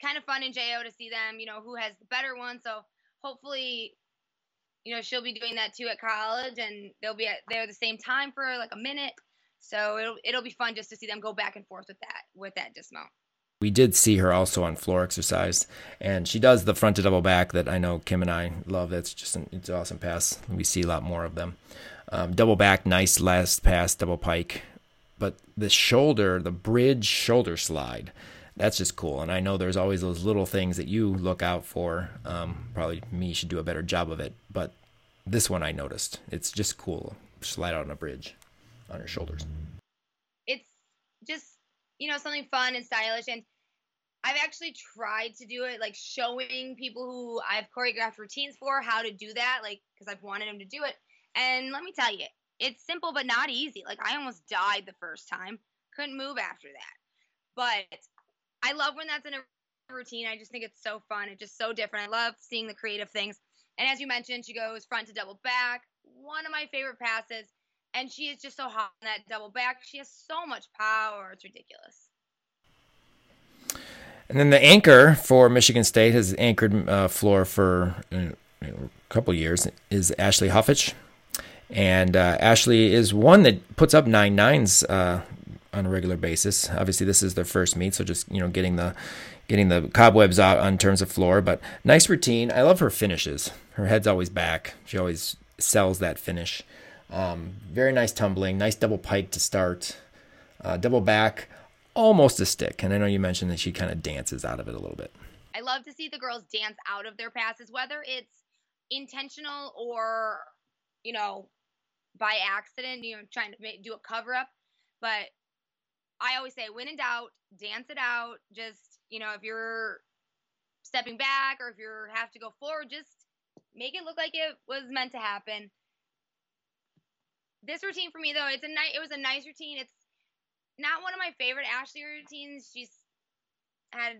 B: kind of fun in JO to see them, you know, who has the better one. So hopefully, you know, she'll be doing that too at college, and they'll be at there the same time for like a minute. So it'll it'll be fun just to see them go back and forth with that with that dismount.
A: We did see her also on floor exercise, and she does the front to double back that I know Kim and I love. It's just an it's an awesome pass. We see a lot more of them. Um, double back, nice last pass, double pike, but the shoulder, the bridge shoulder slide, that's just cool. And I know there's always those little things that you look out for. Um, probably me should do a better job of it, but this one I noticed. It's just cool. Slide out on a bridge on your shoulders.
B: It's just you know something fun and stylish, and I've actually tried to do it, like showing people who I've choreographed routines for how to do that, like because I've wanted them to do it. And let me tell you, it's simple but not easy. Like I almost died the first time, couldn't move after that. But I love when that's in a routine. I just think it's so fun. It's just so different. I love seeing the creative things. And as you mentioned, she goes front to double back. One of my favorite passes and she is just so hot on that double back. She has so much power. It's ridiculous.
A: And then the anchor for Michigan State has anchored uh, floor for uh, a couple years is Ashley Huffich. And uh, Ashley is one that puts up nine nines uh, on a regular basis. Obviously, this is their first meet, so just you know getting the getting the cobwebs out on terms of floor. But nice routine. I love her finishes. Her head's always back. She always sells that finish. Um, very nice tumbling, nice double pike to start, uh, double back, almost a stick. And I know you mentioned that she kind of dances out of it a little bit.
B: I love to see the girls dance out of their passes, whether it's intentional or, you know, by accident, you know, trying to make, do a cover up. But I always say, when in doubt, dance it out. Just, you know, if you're stepping back or if you have to go forward, just make it look like it was meant to happen this routine for me though, it's a nice. It was a nice routine. It's not one of my favorite Ashley routines. She's had,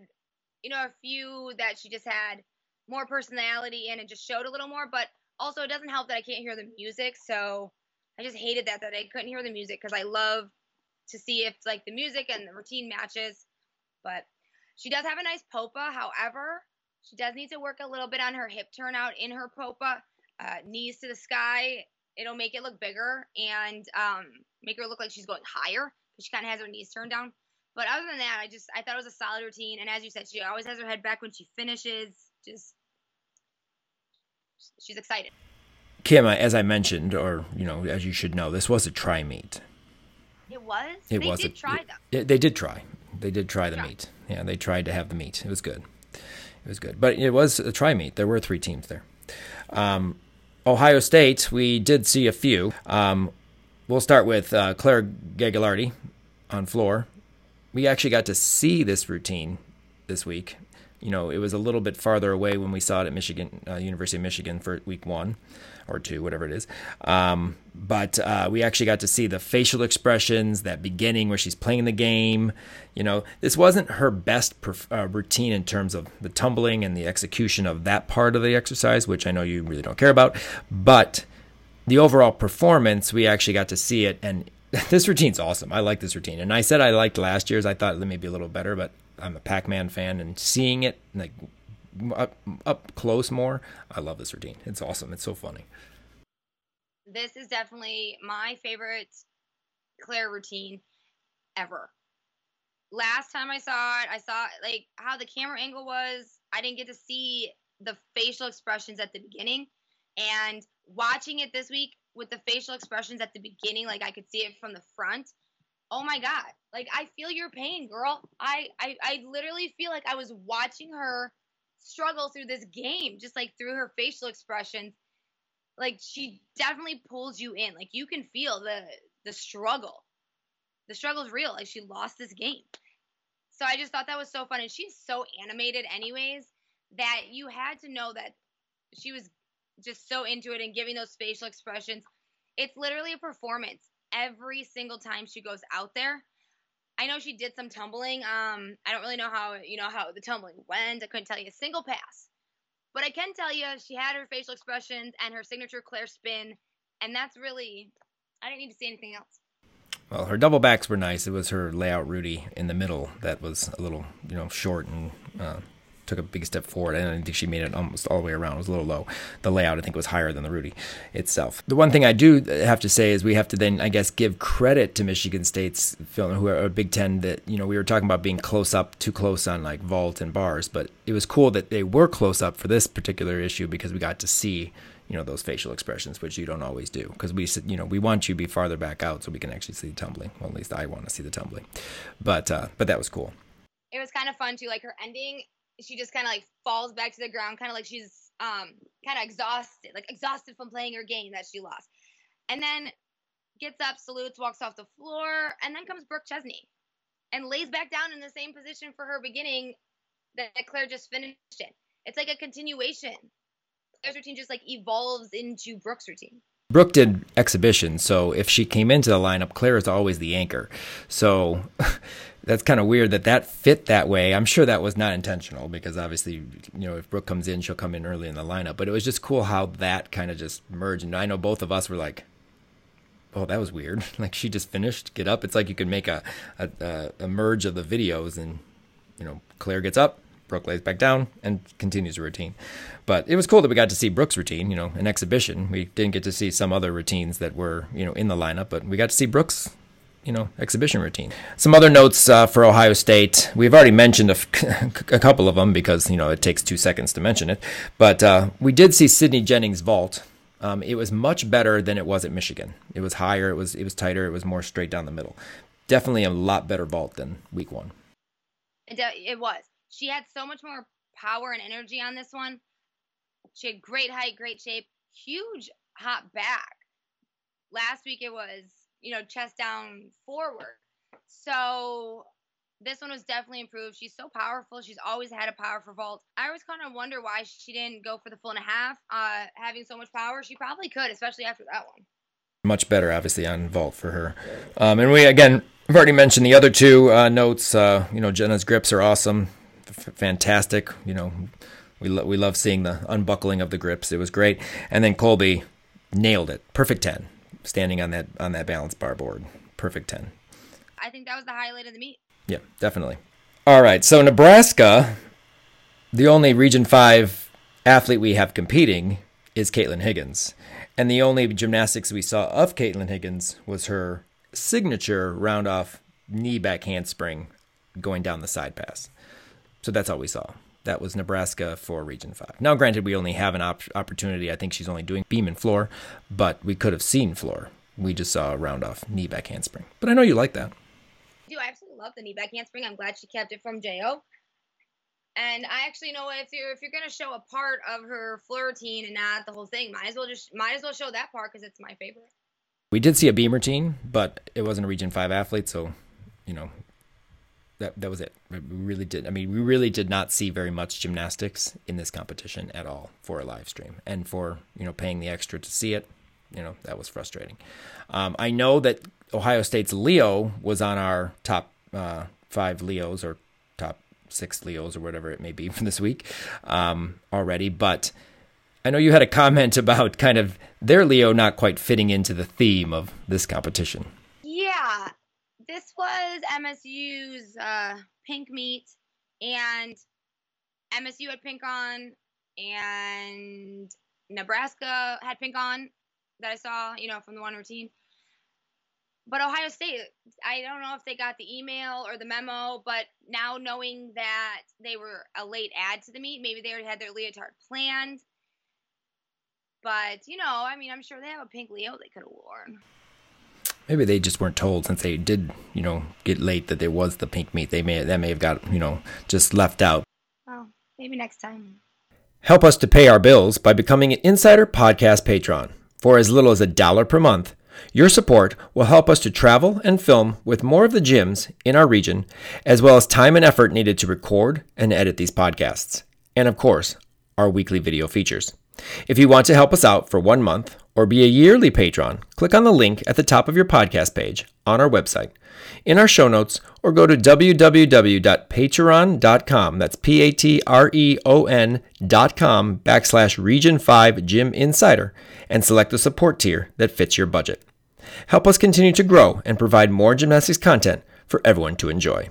B: you know, a few that she just had more personality in and just showed a little more. But also, it doesn't help that I can't hear the music. So I just hated that that I couldn't hear the music because I love to see if like the music and the routine matches. But she does have a nice popa. However, she does need to work a little bit on her hip turnout in her popa. Uh, knees to the sky. It'll make it look bigger and um, make her look like she's going higher because she kind of has her knees turned down. But other than that, I just I thought it was a solid routine. And as you said, she always has her head back when she finishes. Just she's excited.
A: Kim, as I mentioned, or you know, as you should know, this was a try meet.
B: It was.
A: It
B: they
A: was.
B: did
A: a,
B: try
A: it. They did try. They did try the
B: Try.
A: meet. Yeah, they tried to have the meet. It was good. It was good, but it was a try meet. There were three teams there. Um, Ohio State, we did see a few. Um, we'll start with uh, Claire Gagliardi on floor. We actually got to see this routine this week. You know, it was a little bit farther away when we saw it at Michigan, uh, University of Michigan for week one or two, whatever it is. Um, but uh, we actually got to see the facial expressions, that beginning where she's playing the game. You know, this wasn't her best perf- uh, routine in terms of the tumbling and the execution of that part of the exercise, which I know you really don't care about. But the overall performance, we actually got to see it. And this routine's awesome. I like this routine. And I said I liked last year's. I thought it may be a little better, but I'm a Pac Man fan and seeing it like up, up close more, I love this routine. It's awesome. It's so funny.
B: This is definitely my favorite Claire routine ever. Last time I saw it, I saw like how the camera angle was. I didn't get to see the facial expressions at the beginning. And watching it this week with the facial expressions at the beginning, like I could see it from the front. Oh my god. Like I feel your pain, girl. I I, I literally feel like I was watching her struggle through this game, just like through her facial expressions. Like she definitely pulls you in. Like you can feel the the struggle. The struggle's real. Like she lost this game. So i just thought that was so fun. And she's so animated anyways that you had to know that she was just so into it and giving those facial expressions. It's literally a performance every single time she goes out there i know she did some tumbling um i don't really know how you know how the tumbling went i couldn't tell you a single pass but I can tell you, she had her facial expressions and her signature Claire spin, and that's really. I didn't need to say anything else.
A: Well, her double backs were nice. It was her layout Rudy in the middle that was a little, you know, short and uh, took a big step forward. And I think she made it almost all the way around. It was a little low. The layout, I think, was higher than the Rudy itself. The one thing I do have to say is we have to then, I guess, give credit to Michigan State's film, who are a Big Ten. That you know, we were talking about being close up, too close on like vault and bars, but it was cool that they were close up for this particular issue because we got to see. You know those facial expressions, which you don't always do, because we, said, you know, we want you to be farther back out so we can actually see the tumbling. Well, at least I want to see the tumbling, but uh, but that was cool.
B: It was kind of fun too. Like her ending, she just kind of like falls back to the ground, kind of like she's um kind of exhausted, like exhausted from playing her game that she lost, and then gets up, salutes, walks off the floor, and then comes Brooke Chesney and lays back down in the same position for her beginning that Claire just finished in. It's like a continuation. Claire's routine just like evolves into Brooke's routine.
A: Brooke did exhibition, so if she came into the lineup, Claire is always the anchor. So that's kind of weird that that fit that way. I'm sure that was not intentional because obviously, you know, if Brooke comes in, she'll come in early in the lineup. But it was just cool how that kind of just merged. And I know both of us were like, "Oh, that was weird." Like she just finished, get up. It's like you could make a a, a merge of the videos, and you know, Claire gets up, Brooke lays back down and continues her routine. But it was cool that we got to see Brooke's routine, you know, an exhibition. We didn't get to see some other routines that were, you know, in the lineup, but we got to see Brooke's, you know, exhibition routine. Some other notes uh, for Ohio State. We've already mentioned a, f- a couple of them because, you know, it takes two seconds to mention it. But uh, we did see Sydney Jennings' vault. Um, it was much better than it was at Michigan. It was higher, it was it was tighter, it was more straight down the middle. Definitely a lot better vault than week one.
B: It, it was. She had so much more power and energy on this one. She had great height, great shape, huge hop back. Last week it was, you know, chest down forward. So this one was definitely improved. She's so powerful. She's always had a powerful vault. I always kind of wonder why she didn't go for the full and a half. Uh, having so much power, she probably could, especially after that one.
A: Much better, obviously, on vault for her. Um, and we again, I've already mentioned the other two uh, notes. Uh, you know, Jenna's grips are awesome, F- fantastic. You know, we lo- we love seeing the unbuckling of the grips. It was great. And then Colby nailed it, perfect ten, standing on that on that balance bar board, perfect ten.
B: I think that was the highlight of the meet.
A: Yeah, definitely. All right, so Nebraska, the only Region 5 athlete we have competing is Caitlin Higgins. And the only gymnastics we saw of Caitlin Higgins was her signature round off knee back handspring going down the side pass. So that's all we saw. That was Nebraska for Region 5. Now, granted, we only have an op- opportunity. I think she's only doing beam and floor, but we could have seen floor. We just saw a round off knee back handspring. But I know you like that.
B: I do. I absolutely love the knee back handspring. I'm glad she kept it from Jo. And I actually know if you're if you're gonna show a part of her floor routine and not the whole thing, might as well just might as well show that part because it's my favorite.
A: We did see a beam routine, but it wasn't a Region Five athlete, so you know that that was it. We really did. I mean, we really did not see very much gymnastics in this competition at all for a live stream, and for you know paying the extra to see it. You know that was frustrating. Um, I know that Ohio State's Leo was on our top uh, five Leos or top six Leos or whatever it may be for this week um, already, but. I know you had a comment about kind of their Leo not quite fitting into the theme of this competition.
B: This was MSU's uh, pink meet, and MSU had pink on, and Nebraska had pink on that I saw, you know, from the one routine. But Ohio State, I don't know if they got the email or the memo, but now knowing that they were a late add to the meet, maybe they already had their leotard planned. But, you know, I mean, I'm sure they have a pink Leo they could have worn.
A: Maybe they just weren't told since they did, you know, get late that there was the pink meet. They may that may have got, you know, just left out.
B: Well, maybe next time.
A: Help us to pay our bills by becoming an Insider Podcast patron. For as little as a dollar per month, your support will help us to travel and film with more of the gyms in our region, as well as time and effort needed to record and edit these podcasts. And of course, our weekly video features. If you want to help us out for one month or be a yearly patron, click on the link at the top of your podcast page on our website, in our show notes, or go to www.patreon.com. That's P A T R E O N.com backslash region 5 gym insider and select the support tier that fits your budget. Help us continue to grow and provide more gymnastics content for everyone to enjoy.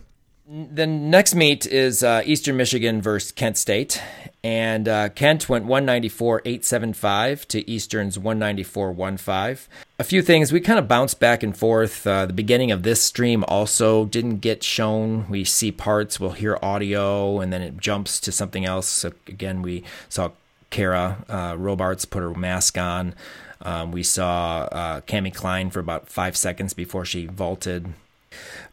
A: The next meet is uh, Eastern Michigan versus Kent State, and uh, Kent went 194.875 to Eastern's 194.15. A few things we kind of bounced back and forth. Uh, the beginning of this stream also didn't get shown. We see parts, we'll hear audio, and then it jumps to something else. So again, we saw Kara uh, Robarts put her mask on. Um, we saw uh, Cami Klein for about five seconds before she vaulted.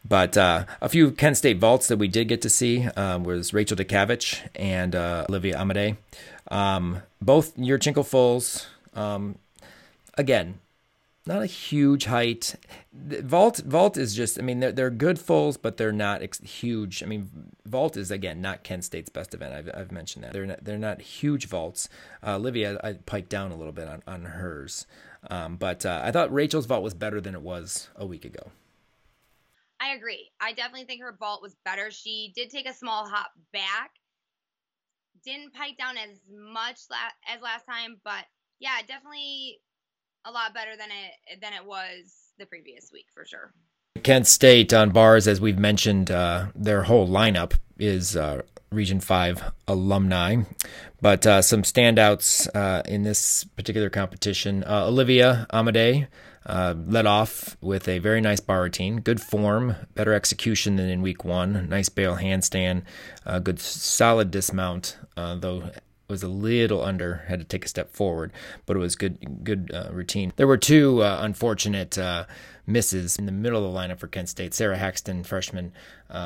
A: But uh, a few Kent State vaults that we did get to see um, was Rachel Dukavich and uh, Olivia Amade. Um, both Yurchenko fulls. Um, again, not a huge height. Vault vault is just. I mean, they're they're good fulls, but they're not ex- huge. I mean, vault is again not Kent State's best event. I've I've mentioned that they're not they're not huge vaults. Uh, Olivia, I piked down a little bit on on hers, um, but uh, I thought Rachel's vault was better than it was a week ago.
B: I agree. I definitely think her vault was better. She did take a small hop back. Didn't pike down as much as last time, but yeah, definitely a lot better than it than it was the previous week for sure.
A: Kent State on bars, as we've mentioned, uh, their whole lineup is uh, Region 5 alumni. But uh, some standouts uh, in this particular competition uh, Olivia Amade, uh, led off with a very nice bar routine, good form, better execution than in week one. Nice bail handstand, uh, good solid dismount, uh, though was a little under, had to take a step forward, but it was good good uh, routine. There were two uh, unfortunate uh, misses in the middle of the lineup for Kent State. Sarah Haxton, freshman,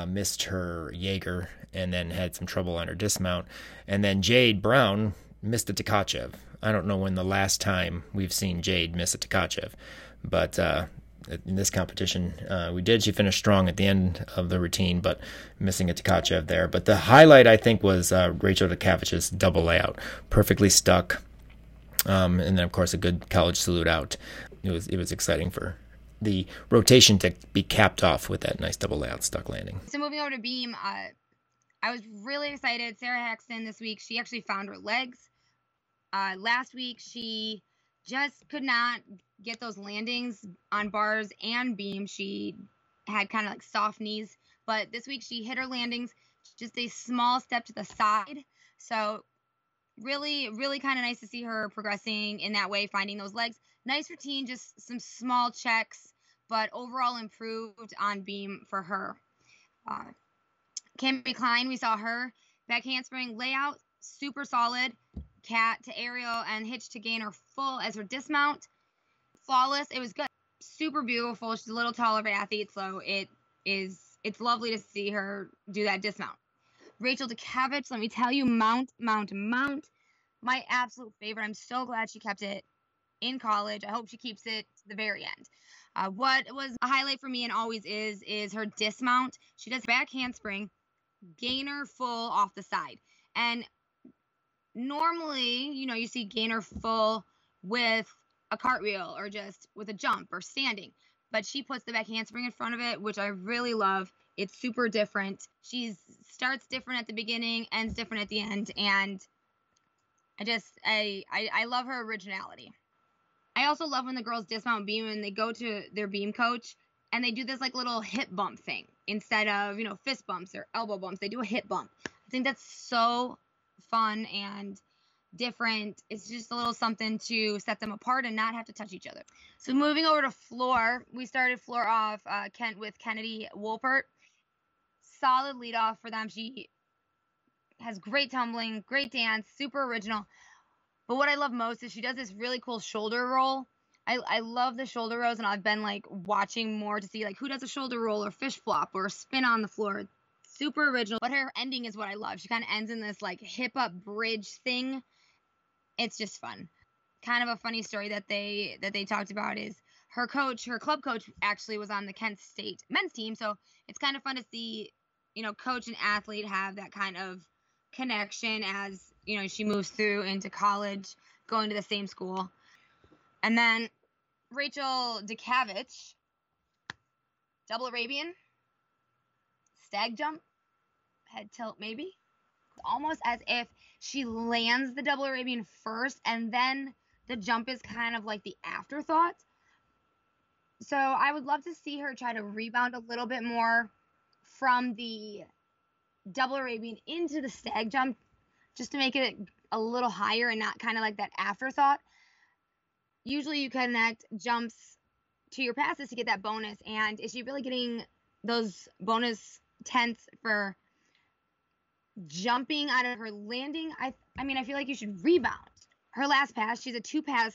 A: missed her Jaeger and then had some trouble on her dismount, and then Jade Brown missed a Tkachev. I don't know when the last time we've seen Jade miss a Tkachev. But uh, in this competition, uh, we did. She finished strong at the end of the routine, but missing a Tkachev there. But the highlight, I think, was uh, Rachel Dukavich's double layout. Perfectly stuck. Um, and then, of course, a good college salute out. It was, it was exciting for the rotation to be capped off with that nice double layout stuck landing.
B: So moving over to beam, uh, I was really excited. Sarah Haxton this week, she actually found her legs. Uh, last week, she just could not get those landings on bars and beam. She had kind of like soft knees, but this week she hit her landings just a small step to the side. So really, really kind of nice to see her progressing in that way, finding those legs. Nice routine, just some small checks, but overall improved on beam for her. Uh, Cami Klein, we saw her back handspring layout, super solid. Cat to aerial and hitch to gainer full as her dismount. Flawless. It was good. Super beautiful. She's a little taller of an athlete, so it is it's lovely to see her do that dismount. Rachel Dukavich, let me tell you, mount, mount, mount. My absolute favorite. I'm so glad she kept it in college. I hope she keeps it to the very end. Uh, what was a highlight for me and always is is her dismount. She does back handspring, gainer full off the side. And normally, you know, you see gainer full with a cartwheel or just with a jump or standing. But she puts the back handspring in front of it, which I really love. It's super different. She starts different at the beginning, ends different at the end, and I just I, I I love her originality. I also love when the girls dismount beam and they go to their beam coach and they do this like little hip bump thing instead of you know fist bumps or elbow bumps. They do a hip bump. I think that's so fun and different. It's just a little something to set them apart and not have to touch each other. So moving over to floor, we started floor off uh, Kent with Kennedy Wolpert. Solid lead off for them. She has great tumbling, great dance, super original. But what I love most is she does this really cool shoulder roll. I, I love the shoulder rolls, and I've been like watching more to see like who does a shoulder roll or fish flop or spin on the floor super original. But her ending is what I love. She kind of ends in this like hip up bridge thing. It's just fun. Kind of a funny story that they that they talked about is her coach, her club coach actually was on the Kent State men's team, so it's kind of fun to see, you know, coach and athlete have that kind of connection as, you know, she moves through into college, going to the same school. And then Rachel Dukavich, double Arabian, stag jump, head tilt maybe. Almost as if she lands the double Arabian first and then the jump is kind of like the afterthought. So I would love to see her try to rebound a little bit more from the double Arabian into the stag jump just to make it a little higher and not kind of like that afterthought. Usually you connect jumps to your passes to get that bonus. And is she really getting those bonus tenths for jumping out of her landing. I I mean, I feel like you should rebound. Her last pass, she's a two pass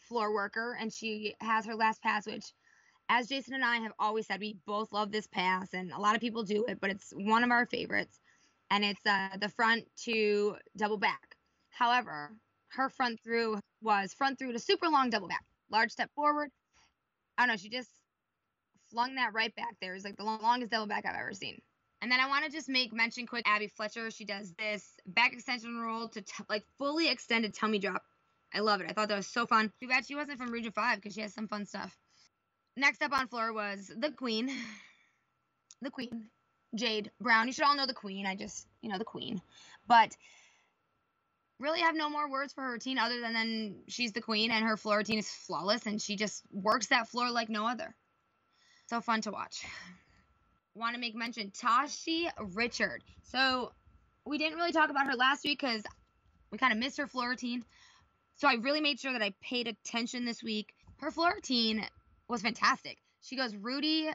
B: floor worker, and she has her last pass, which, as Jason and I have always said, we both love this pass, and a lot of people do it, but it's one of our favorites, and it's uh, the front to double back. However, her front through was front through to super long double back, large step forward. I don't know, she just flung that right back there. It was like the longest double back I've ever seen. And then I want to just make mention quick Abby Fletcher. She does this back extension roll to t- like fully extended tummy drop. I love it. I thought that was so fun. Too bad she wasn't from Region 5 because she has some fun stuff. Next up on floor was the Queen. The Queen. Jade Brown. You should all know the Queen. I just, you know, the Queen. But really have no more words for her routine other than then she's the Queen and her floor routine is flawless and she just works that floor like no other. So fun to watch. Want to make mention Tashi Richard. So we didn't really talk about her last week because we kind of missed her floor routine. So I really made sure that I paid attention this week. Her floor routine was fantastic. She goes Rudy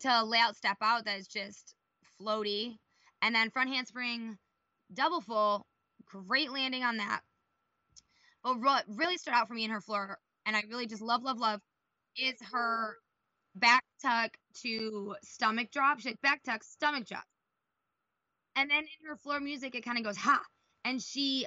B: to layout step out that is just floaty, and then front handspring double full. Great landing on that. But what really stood out for me in her floor, and I really just love, love, love, is her back tuck to stomach drop. She back tuck, stomach drop. And then in her floor music, it kind of goes ha. And she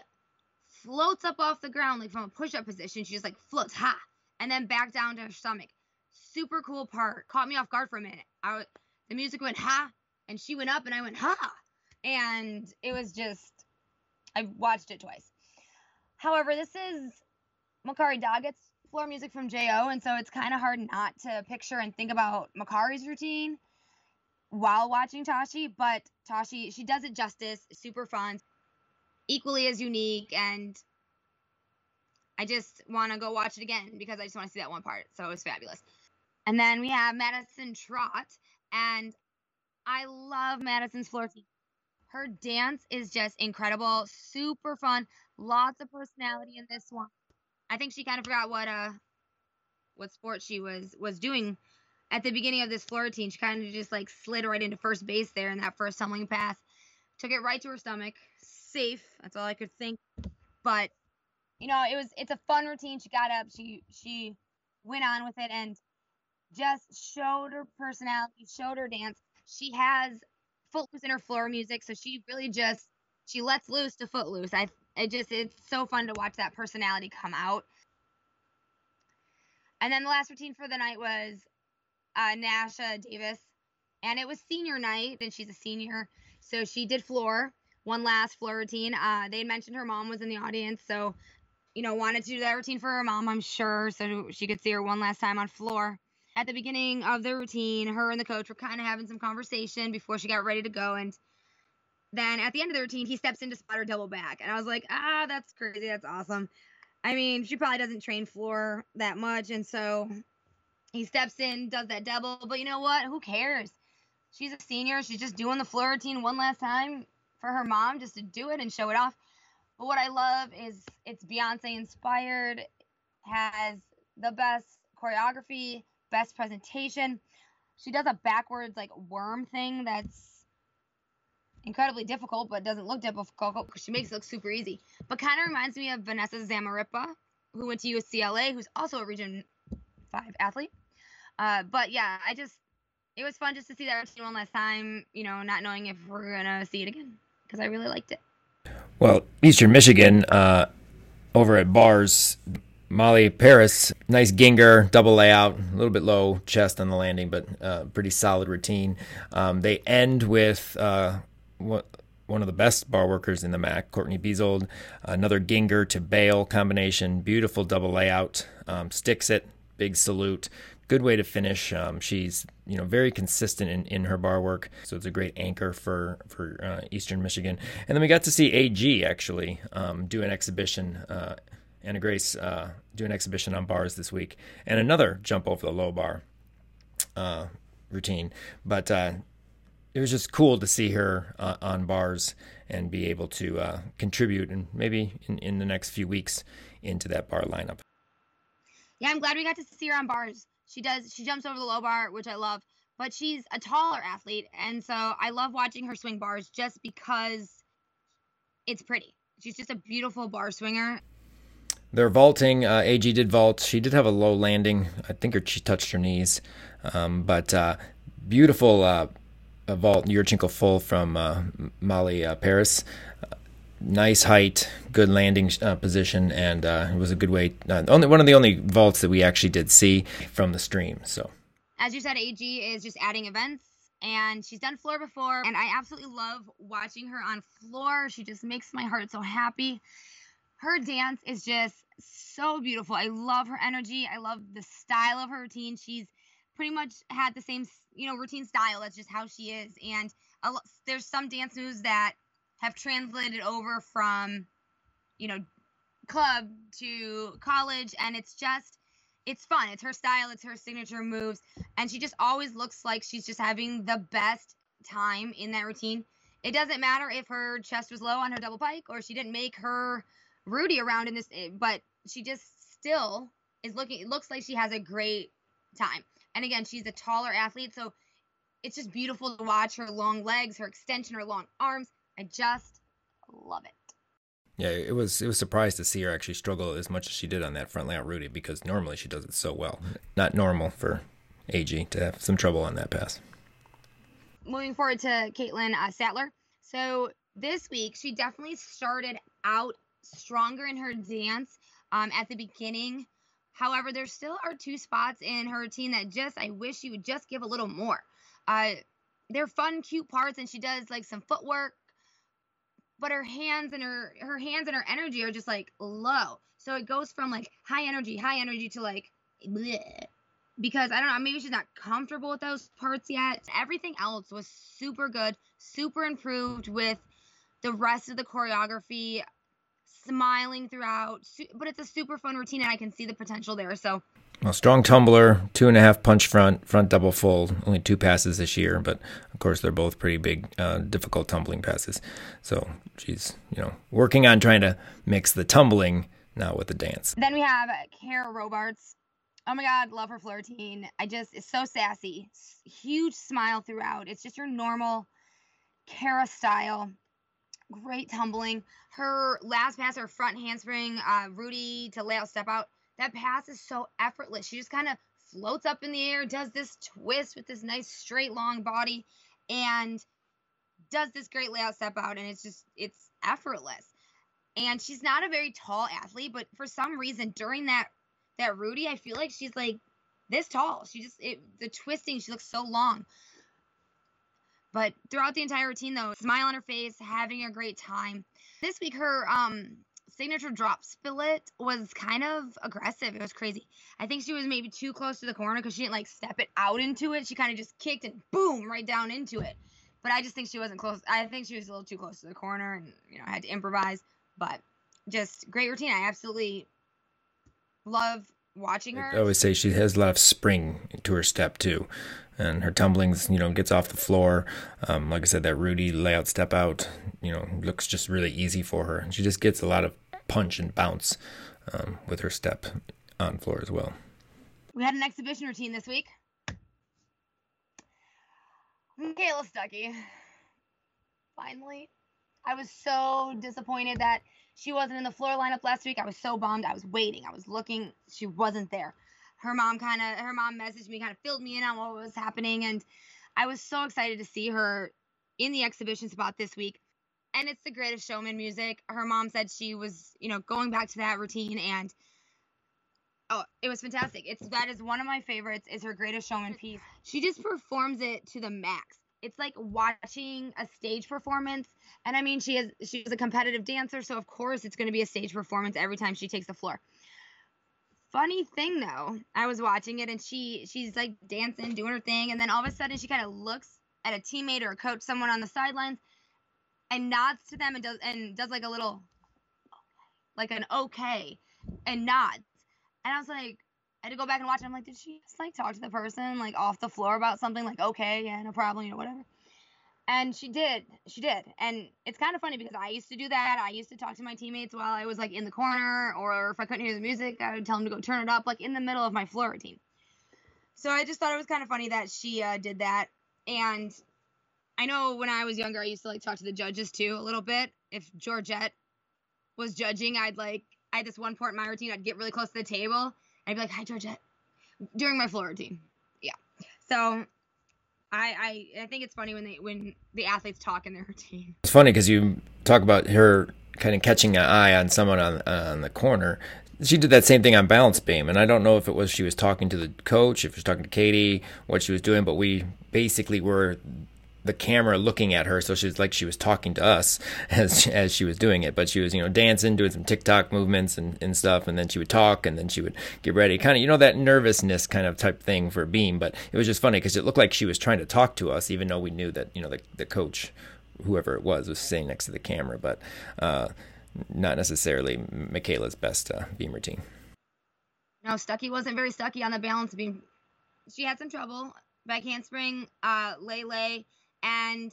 B: floats up off the ground like from a push up position. She just like floats ha. And then back down to her stomach. Super cool part. Caught me off guard for a minute. I the music went ha and she went up and I went ha. And it was just I watched it twice. However, this is Makarri Doggett's floor music from Jo, and so it's kind of hard not to picture and think about Makarri's routine while watching Tashi. But Tashi, she does it justice. Super fun, equally as unique, and I just want to go watch it again because I just want to see that one part. So it was fabulous. And then we have Madison Trot, And I love Madison's floor team. Her dance is just incredible, super fun, lots of personality in this one. I think she kind of forgot what uh what sport she was was doing at the beginning of this floor routine. She kind of just like slid right into first base there in that first tumbling path. Took it right to her stomach. Safe. That's all I could think. But you know, it was it's a fun routine. She got up, she she went on with it and just showed her personality, showed her dance. She has footloose in her floor music, so she really just she lets loose to footloose. I it just it's so fun to watch that personality come out. And then the last routine for the night was uh, Nasha Davis, and it was senior night, and she's a senior, so she did floor one last floor routine. Uh, they mentioned her mom was in the audience, so you know wanted to do that routine for her mom, I'm sure, so she could see her one last time on floor. At the beginning of the routine, her and the coach were kind of having some conversation before she got ready to go, and then at the end of the routine, he steps in to spot her double back, and I was like, ah, that's crazy, that's awesome. I mean, she probably doesn't train floor that much, and so he steps in, does that double. But you know what? Who cares? She's a senior. She's just doing the floor routine one last time for her mom just to do it and show it off. But what I love is it's Beyonce inspired, has the best choreography, best presentation. She does a backwards like worm thing that's incredibly difficult, but doesn't look difficult because she makes it look super easy. But kind of reminds me of Vanessa Zamarripa, who went to UCLA, who's also a Region 5 athlete. Uh, but yeah, I just, it was fun just to see that routine one last time, you know, not knowing if we're going to see it again because I really liked it.
A: Well, Eastern Michigan, uh, over at Bars, Molly Paris, nice Gienger, double layout, a little bit low chest on the landing, but uh, pretty solid routine. Um, they end with uh, one of the best bar workers in the MAC, Courtney Beazold. Another Gienger to Bail combination, beautiful double layout, um, sticks it, big salute. Good way to finish. Um, she's you know very consistent in, in her bar work, so it's a great anchor for for uh, Eastern Michigan. And then we got to see AG actually um, do an exhibition. Uh, Anna Grace uh, do an exhibition on bars this week, and another jump over the low bar uh, routine. But uh, it was just cool to see her uh, on bars and be able to uh, contribute and maybe in, in the next few weeks into that bar lineup.
B: Yeah, I'm glad we got to see her on bars. She does she jumps over the low bar, which I love, but she's a taller athlete, and so I love watching her swing bars just because it's pretty. She's just a beautiful bar swinger.
A: They're vaulting. Uh, AG did vault. She did have a low landing. I think her, she touched her knees, um, but uh, beautiful uh, vault Yurchenko full from uh, Molly uh, Paris. Nice height, good landing uh, position, and uh, it was a good way. Uh, only one of the only vaults that we actually did see from the stream. So,
B: as you said, AG is just adding events. And she's done floor before, and I absolutely love watching her on floor. She just makes my heart so happy. Her dance is just so beautiful. I love her energy. I love the style of her routine. She's pretty much had the same you know routine style that's just how she is. And there's some dance moves that have translated over from you know club to college and it's just it's fun. It's her style it's her signature moves and she just always looks like she's just having the best time in that routine. It doesn't matter if her chest was low on her double pike or she didn't make her rudy around in this eh, but she just still is looking it looks like she has a great time and again, she's a taller athlete, so it's just beautiful to watch her long legs, her extension, her long arms. I just love it.
A: Yeah, it was it was surprised to see her actually struggle as much as she did on that front layout Rudy because normally she does it so well. Not normal for AG to have some trouble on that pass.
B: Moving forward to Caitlin uh, Sattler. So this week she definitely started out stronger in her dance um, at the beginning. However, there still are two spots in her routine that just I wish she would just give a little more. Uh, they're fun, cute parts, and she does like some footwork, but her hands and her her hands and her energy are just like low. So it goes from like high energy, high energy to like bleh. because I don't know, maybe she's not comfortable with those parts yet. Everything else was super good, super improved with the rest of the choreography. Smiling throughout. But it's a super fun routine, and I can see the potential there. So
A: well, strong tumbler, two and a half punch front, front double full, only two passes this year, but of course they're both pretty big, uh, difficult tumbling passes. So she's, you know, working on trying to mix the tumbling now with the dance.
B: Then we have Kara Robarts. Oh my God, love her floor routine. I just, it's so sassy. Huge smile throughout. It's just your normal Kara style. Great tumbling. Her last pass, her front handspring, uh, Rudy to layout step out that pass is so effortless. She just kind of floats up in the air, does this twist with this nice straight long body, and does this great layout step out, and it's just it's effortless. And she's not a very tall athlete, but for some reason during that that Rudy, I feel like she's like this tall. She just it, the twisting, she looks so long. But throughout the entire routine, though, smile on her face, having a great time. This week, her um signature drop split was kind of aggressive. It was crazy. I think she was maybe too close to the corner because she didn't like step it out into it. She kind of just kicked and boom right down into it. But I just think she wasn't close. I think she was a little too close to the corner and you know had to improvise. But just great routine. I absolutely love watching her.
A: I always say she has a lot of spring to her step too, and her tumblings, you know, gets off the floor. Um, like I said, that Rudy layout step out, you know, looks just really easy for her. And she just gets a lot of punch and bounce um, with her step on floor as well.
B: We had an exhibition routine this week. Michaela Stuckey. Finally. I was so disappointed that she wasn't in the floor lineup last week. I was so bummed. I was waiting. I was looking. She wasn't there. Her mom kind of, her mom messaged me, kind of filled me in on what was happening. And I was so excited to see her in the exhibition spot this week and it's the greatest showman music. Her mom said she was, you know, going back to that routine and oh, it was fantastic. It's that is one of my favorites is her greatest showman mm. piece. She just performs it to the max. It's like watching a stage performance. And I mean, she is she's a competitive dancer, so of course it's going to be a stage performance every time she takes the floor. Funny thing though, I was watching it and she she's like dancing, doing her thing, and then all of a sudden she kind of looks at a teammate or a coach, someone on the sidelines, and nods to them and does and does like a little like an okay and nods. And I was like, I had to go back and watch it. I'm like, did she just like talk to the person like off the floor about something? Like, okay, yeah, no problem, you know, whatever. And she did. She did. And it's kind of funny because I used to do that. I used to talk to my teammates while I was like in the corner, or if I couldn't hear the music, I would tell them to go turn it up, like in the middle of my floor routine. So I just thought it was kind of funny that she uh, did that. And I know when I was younger, I used to like talk to the judges too a little bit. If Georgette was judging, I'd like I had this one part in my routine. I'd get really close to the table. I'd be like, "Hi, Georgette," during my floor routine. Yeah. So I, I I think it's funny when they when the athletes talk in their routine.
A: It's funny because you talk about her kind of catching an eye on someone on on the corner. She did that same thing on balance beam, and I don't know if it was she was talking to the coach, if she was talking to Katie, what she was doing, but we basically were the camera looking at her, so she's like she was talking to us as as she was doing it. But she was, you know, dancing, doing some TikTok movements and, and stuff, and then she would talk, and then she would get ready, kind of, you know, that nervousness kind of type thing for Beam. But it was just funny because it looked like she was trying to talk to us, even though we knew that, you know, the the coach, whoever it was, was sitting next to the camera, but uh, not necessarily Michaela's best uh, Beam routine.
B: No, Stucky wasn't very stucky on the balance beam. She had some trouble. Back handspring, uh, lay and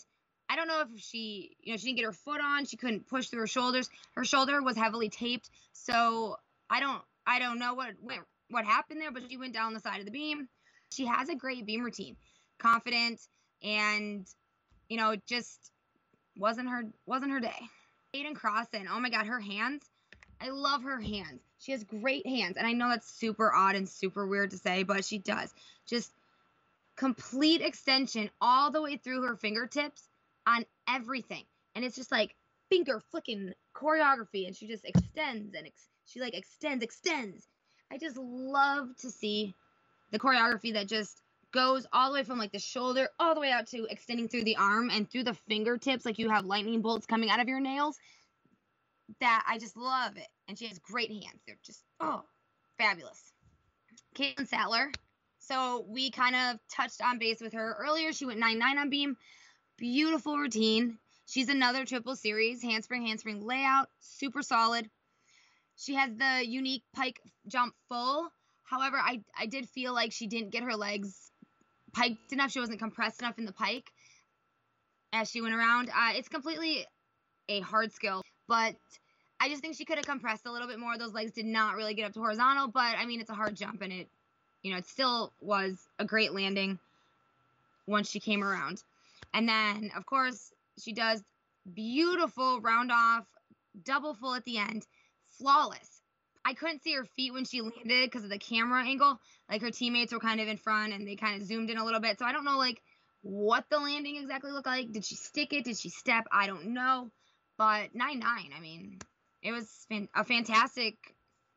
B: I don't know if she, you know, she didn't get her foot on. She couldn't push through her shoulders. Her shoulder was heavily taped, so I don't, I don't know what went, what happened there. But she went down the side of the beam. She has a great beam routine, confident, and you know, just wasn't her wasn't her day. Aiden Crossan, oh my God, her hands. I love her hands. She has great hands, and I know that's super odd and super weird to say, but she does. Just complete extension all the way through her fingertips on everything. And it's just like finger flicking choreography and she just extends and ex- she like extends, extends. I just love to see the choreography that just goes all the way from like the shoulder all the way out to extending through the arm and through the fingertips like you have lightning bolts coming out of your nails. That I just love it. And she has great hands. They're just oh fabulous. Caitlin Sattler, so we kind of touched on base with her earlier. She went 9 9 on beam. Beautiful routine. She's another triple series, handspring, handspring layout, super solid. She has the unique pike jump full. However, I, I did feel like she didn't get her legs piked enough. She wasn't compressed enough in the pike as she went around. Uh, it's completely a hard skill, but I just think she could have compressed a little bit more. Those legs did not really get up to horizontal, but I mean, it's a hard jump and it, you know, it still was a great landing once she came around. And then, of course, she does beautiful round off, double full at the end, flawless. I couldn't see her feet when she landed because of the camera angle. Like her teammates were kind of in front and they kind of zoomed in a little bit. So I don't know like what the landing exactly looked like. Did she stick it? Did she step? I don't know. But 9 9, I mean, it was a fantastic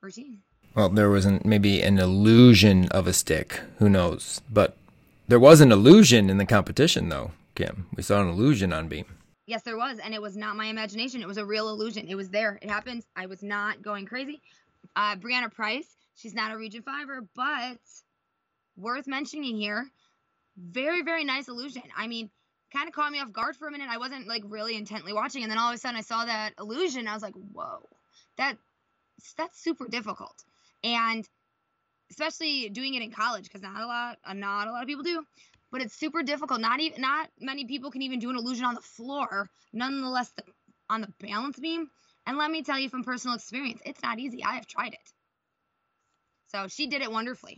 B: routine.
A: Well, there was maybe an illusion of a stick. Who knows? But there was an illusion in the competition, though, Kim. We saw an illusion on beam.
B: Yes, there was, and it was not my imagination. It was a real illusion. It was there. It happened. I was not going crazy. Uh, Brianna Price, she's not a Region Fiver, but worth mentioning here. Very, very nice illusion. I mean, kind of caught me off guard for a minute. I wasn't like really intently watching, and then all of a sudden I saw that illusion. I was like, whoa, that that's super difficult, and especially doing it in college because not a lot, uh, not a lot of people do. But it's super difficult. Not even not many people can even do an illusion on the floor. Nonetheless, the, on the balance beam. And let me tell you from personal experience, it's not easy. I have tried it. So she did it wonderfully.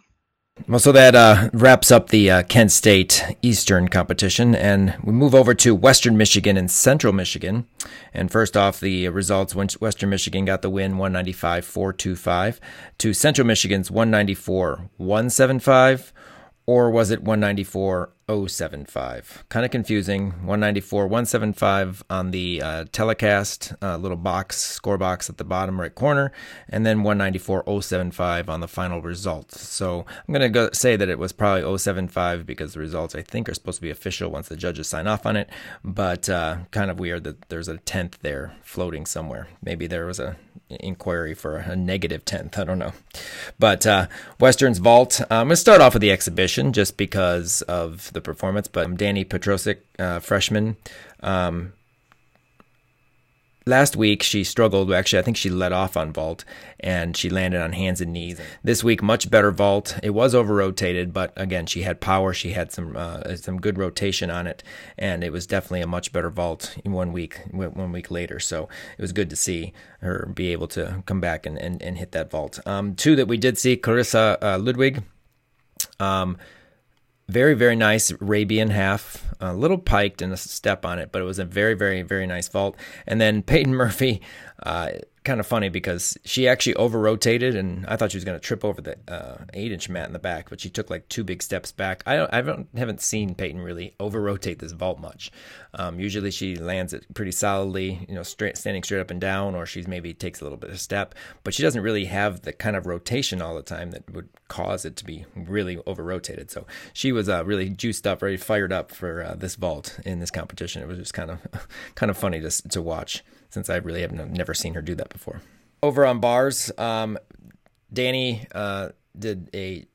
A: Well, so that uh, wraps up the uh, Kent State Eastern competition, and we move over to Western Michigan and Central Michigan. And first off, the results Western Michigan got the win 195 425 to Central Michigan's 194 175 or was it 194.075? Kind of confusing. 194.175 on the uh, telecast, uh, little box, score box at the bottom right corner, and then 194.075 on the final result. So I'm going to go say that it was probably 075 because the results I think are supposed to be official once the judges sign off on it, but uh, kind of weird that there's a tenth there floating somewhere. Maybe there was a inquiry for a negative 10th. I don't know. But uh, Western's Vault, I'm going to start off with the exhibition just because of the performance. But I'm Danny Petrosic, uh, freshman, um, last week she struggled. Actually, I think she let off on vault and she landed on hands and knees. This week, much better vault. It was over rotated, but again, she had power. She had some uh, some good rotation on it, and it was definitely a much better vault in one week one week later. So it was good to see her be able to come back and, and, and hit that vault. Um, two that we did see, Carissa uh, Ludwig. Um, very very nice Arabian half, a little piked and a step on it, but it was a very very very nice vault. And then Peyton Murphy, uh, kind of funny because she actually over rotated, and I thought she was going to trip over the uh, eight inch mat in the back, but she took like two big steps back. I don't, I don't, haven't seen Peyton really over rotate this vault much. Um, usually she lands it pretty solidly, you know, straight, standing straight up and down, or she's maybe takes a little bit of step, but she doesn't really have the kind of rotation all the time that would cause it to be really over rotated. So she was uh, really juiced up, very fired up for uh, this vault in this competition. It was just kind of kind of funny to to watch since I really have never seen her do that before. Over on bars, um, Danny uh, did a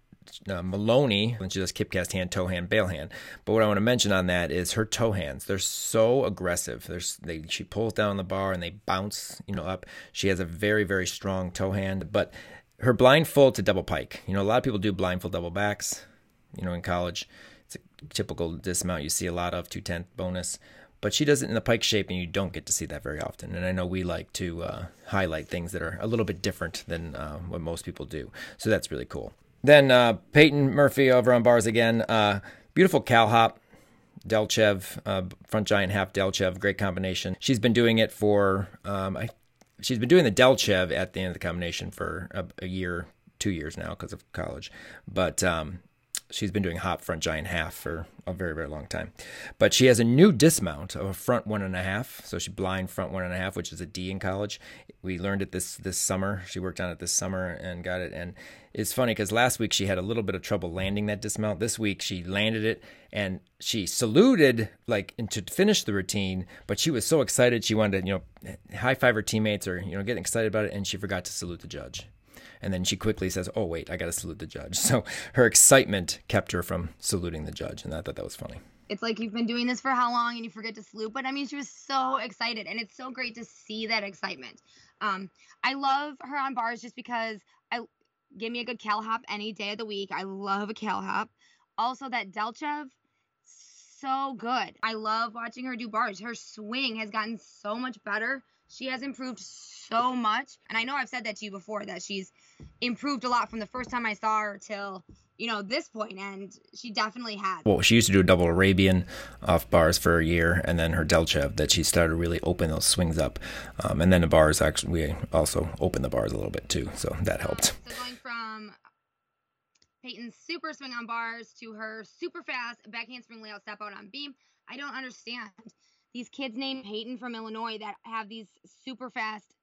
A: uh, Maloney when she does kip cast hand, toe hand, bail hand. But what I want to mention on that is her toe hands. They're so aggressive. There's they she pulls down the bar and they bounce, you know, up. She has a very very strong toe hand, but her blind full to double pike. You know, a lot of people do blind full double backs. You know, in college, it's a typical dismount you see a lot of two tenth bonus but she does it in the pike shape and you don't get to see that very often. And i know we like to uh, highlight things that are a little bit different than uh, what most people do. So that's really cool. Then uh, peyton murphy over on bars again. Uh, beautiful cal hop delchev uh, front giant half delchev great combination. She's been doing it for um, I, she's been doing the delchev at the end of the combination for a, a year two years now because of college. But um, she's been doing hop front giant half for a very very long time. But she has a new dismount of a front one and a half. So she blind front one and a half which is a d in college. We learned it this this summer. She worked on it this summer and got it. And it's funny because last week she had a little bit of trouble landing that dismount. This week she landed it and she saluted like to finish the routine but she was so excited she wanted to you know high five her teammates or you know getting excited about it and she forgot to salute the judge and then she quickly says, "Oh wait, I got to salute the judge." So her excitement kept her from saluting the judge, and I thought that was funny.
B: it's like you've been doing this for how long and you forget to salute. But I mean, she was so excited, and it's so great to see that excitement. Um, I love her on bars just because I give me a good cal hop any day of the week. I love a cal hop. Also, that Delchev, so good. I love watching her do bars. Her swing has gotten so much better. She has improved so much. And I know I've said that to you before that she's improved a lot from the first time I saw her till, you know, this point, and she definitely had.
A: Well, she used to do a double Arabian off bars for a year, and then her Delchev that she started really open those swings up. Um, and then the bars actually, we also opened the bars a little bit too, so that helped.
B: So going from Peyton's super swing on bars to her super fast backhand spring layout step out on beam, I don't understand these kids named Peyton from Illinois that have these super fast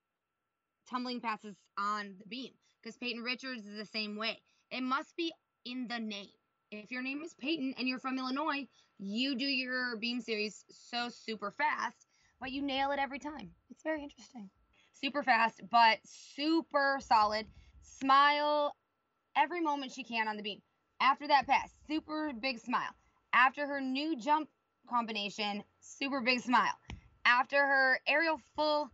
B: tumbling passes on the beam because Peyton Richards is the same way. It must be in the name. If your name is Peyton and you're from Illinois, you do your beam series so super fast, but you nail it every time. It's very interesting. Super fast, but super solid. Smile every moment she can on the beam. After that pass, super big smile. After her new jump combination, super big smile. After her aerial full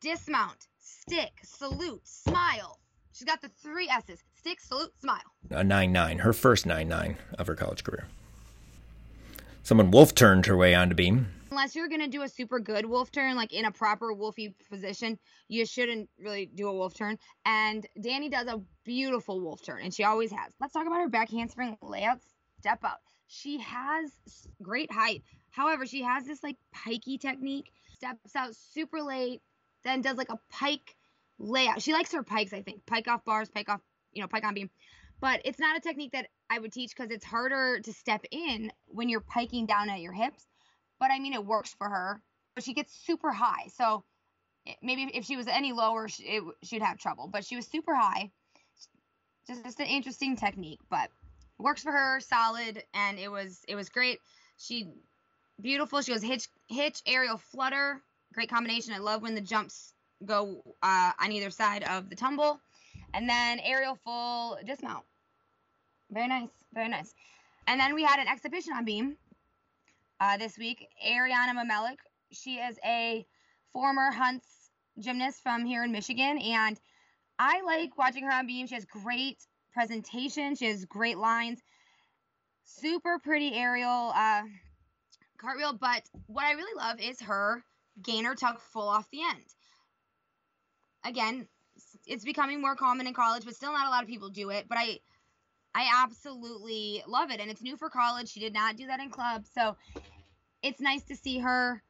B: dismount, stick, salute, smile. She's got the three S's stick, salute, smile.
A: A 9 9, her first 9 9 of her college career. Someone wolf turned her way onto beam.
B: Unless you're going to do a super good wolf turn, like in a proper wolfy position, you shouldn't really do a wolf turn. And Danny does a beautiful wolf turn, and she always has. Let's talk about her back handspring layout step out. She has great height. However, she has this like pikey technique, steps out super late, then does like a pike layout. She likes her pikes, I think. Pike off bars, pike off, you know, pike on beam. But it's not a technique that I would teach because it's harder to step in when you're piking down at your hips. But I mean, it works for her. But she gets super high. So maybe if she was any lower, it, she'd have trouble. But she was super high. Just, just an interesting technique, but works for her, solid, and it was it was great. She beautiful. She goes hitch hitch aerial flutter, great combination. I love when the jumps go uh, on either side of the tumble, and then aerial full dismount. Very nice, very nice. And then we had an exhibition on beam uh, this week. Ariana Mamelik, she is a former Hunts gymnast from here in Michigan, and I like watching her on beam. She has great presentation. She has great lines. Super pretty aerial uh, cartwheel. But what I really love is her gainer tuck full off the end. Again, it's becoming more common in college, but still not a lot of people do it. But I I absolutely love it. And it's new for college. She did not do that in club. So it's nice to see her,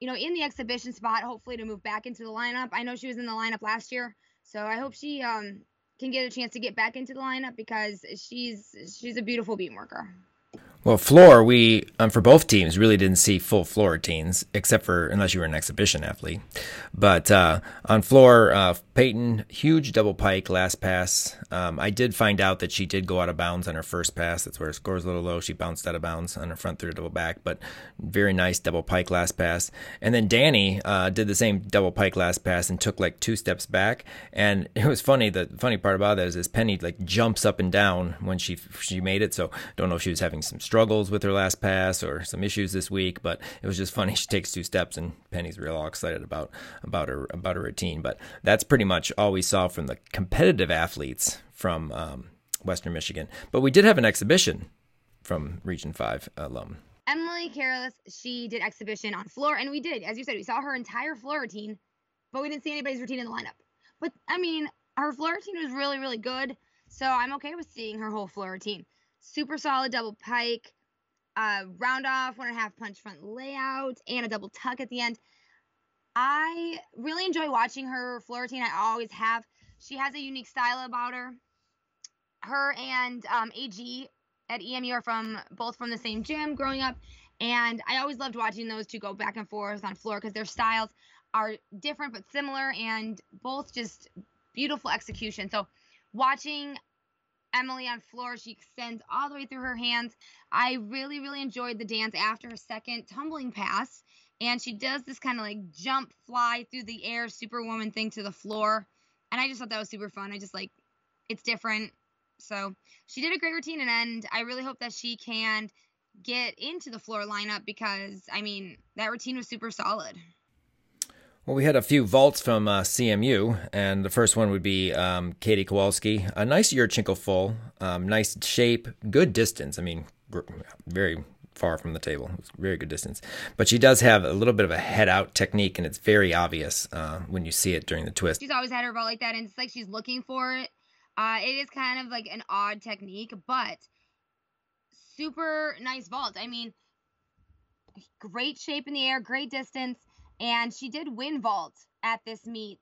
B: you know, in the exhibition spot, hopefully to move back into the lineup. I know she was in the lineup last year. So I hope she um, can get a chance to get back into the lineup because she's she's a beautiful beam worker.
A: Well, floor, we, um, for both teams, really didn't see full floor routines, except for unless you were an exhibition athlete. But uh, on floor, uh, Peyton, huge double pike last pass. Um, I did find out that she did go out of bounds on her first pass. That's where her score's a little low. She bounced out of bounds on her front through double back, but very nice double pike last pass. And then Danny uh, did the same double pike last pass and took like two steps back. And it was funny. The funny part about that is, is Penny like jumps up and down when she she made it. So don't know if she was having some struggles with her last pass or some issues this week, but it was just funny. She takes two steps and Penny's real excited about about her about her routine. But that's pretty much all we saw from the competitive athletes from um, Western Michigan. But we did have an exhibition from Region Five alum.
B: Emily Careless, she did exhibition on floor, and we did, as you said, we saw her entire floor routine, but we didn't see anybody's routine in the lineup. But I mean, her floor routine was really, really good, so I'm okay with seeing her whole floor routine super solid double pike, uh, round off, one and a half punch front layout, and a double tuck at the end. I really enjoy watching her floor routine. I always have. She has a unique style about her. Her and um, AG at EMU are from both from the same gym growing up, and I always loved watching those two go back and forth on floor because their styles are different but similar, and both just beautiful execution. So watching Emily on floor. She extends all the way through her hands. I really, really enjoyed the dance after her second tumbling pass. And she does this kind of like jump, fly through the air, superwoman thing to the floor. And I just thought that was super fun. I just like, it's different. So she did a great routine, and end. I really hope that she can get into the floor lineup because I mean that routine was super solid.
A: Well, we had a few vaults from uh, CMU, and the first one would be um, Katie Kowalski. A nice Yurchenko full, um, nice shape, good distance. I mean, very far from the table. very good distance. But she does have a little bit of a head out technique, and it's very obvious uh, when you see it during the twist.
B: She's always had her vault like that, and it's like she's looking for it. Uh, it is kind of like an odd technique, but super nice vault. I mean, great shape in the air, great distance, and she did win vault at this meet.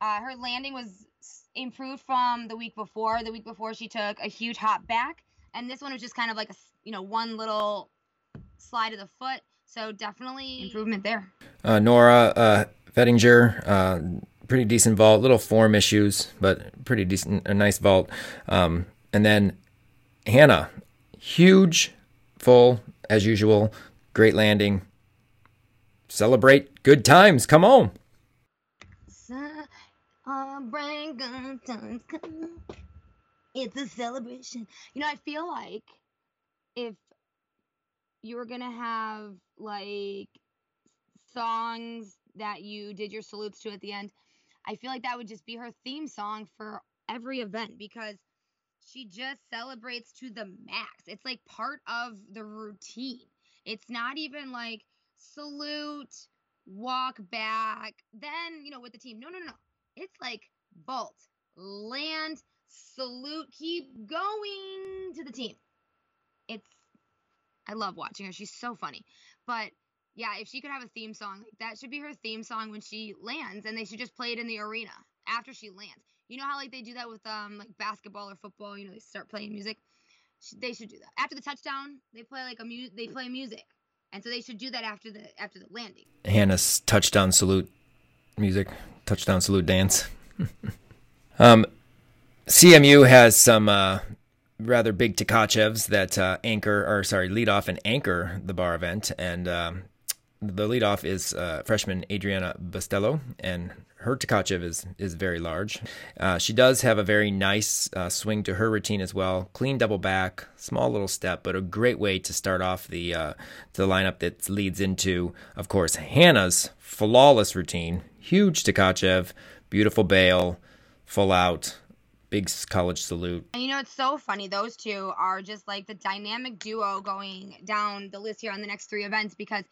B: Uh, her landing was improved from the week before. The week before, she took a huge hop back, and this one was just kind of like a you know one little slide of the foot. So definitely improvement there.
A: Uh, Nora uh, Fettinger, uh, pretty decent vault. Little form issues, but pretty decent, a nice vault. Um, and then Hannah Huge, full, as usual. Great landing. Celebrate good times. Come on.
B: It's a celebration. You know, I feel like if you were gonna have like songs that you did your salutes to at the end, I feel like that would just be her theme song for every event because she just celebrates to the max. It's like part of the routine. It's not even like salute, walk back, then, you know, with the team. No, no, no. It's like vault, land, salute, keep going to the team. It's, I love watching her. She's so funny. But yeah, if she could have a theme song, that should be her theme song when she lands, and they should just play it in the arena after she lands. You know how like they do that with um like basketball or football. You know they start playing music. They should do that after the touchdown. They play like a mu- They play music, and so they should do that after the after the landing.
A: Hannah's touchdown salute music, touchdown salute dance. um, CMU has some uh, rather big Tkachevs that uh, anchor, or sorry, lead off and anchor the bar event, and um, the leadoff is uh, freshman Adriana Bustillo, and her Tkachev is is very large. Uh, she does have a very nice uh, swing to her routine as well. Clean double back, small little step, but a great way to start off the uh, the lineup that leads into, of course, Hannah's flawless routine. Huge Tkachev, beautiful bail, full out. Big college salute.
B: And you know, it's so funny. Those two are just like the dynamic duo going down the list here on the next three events because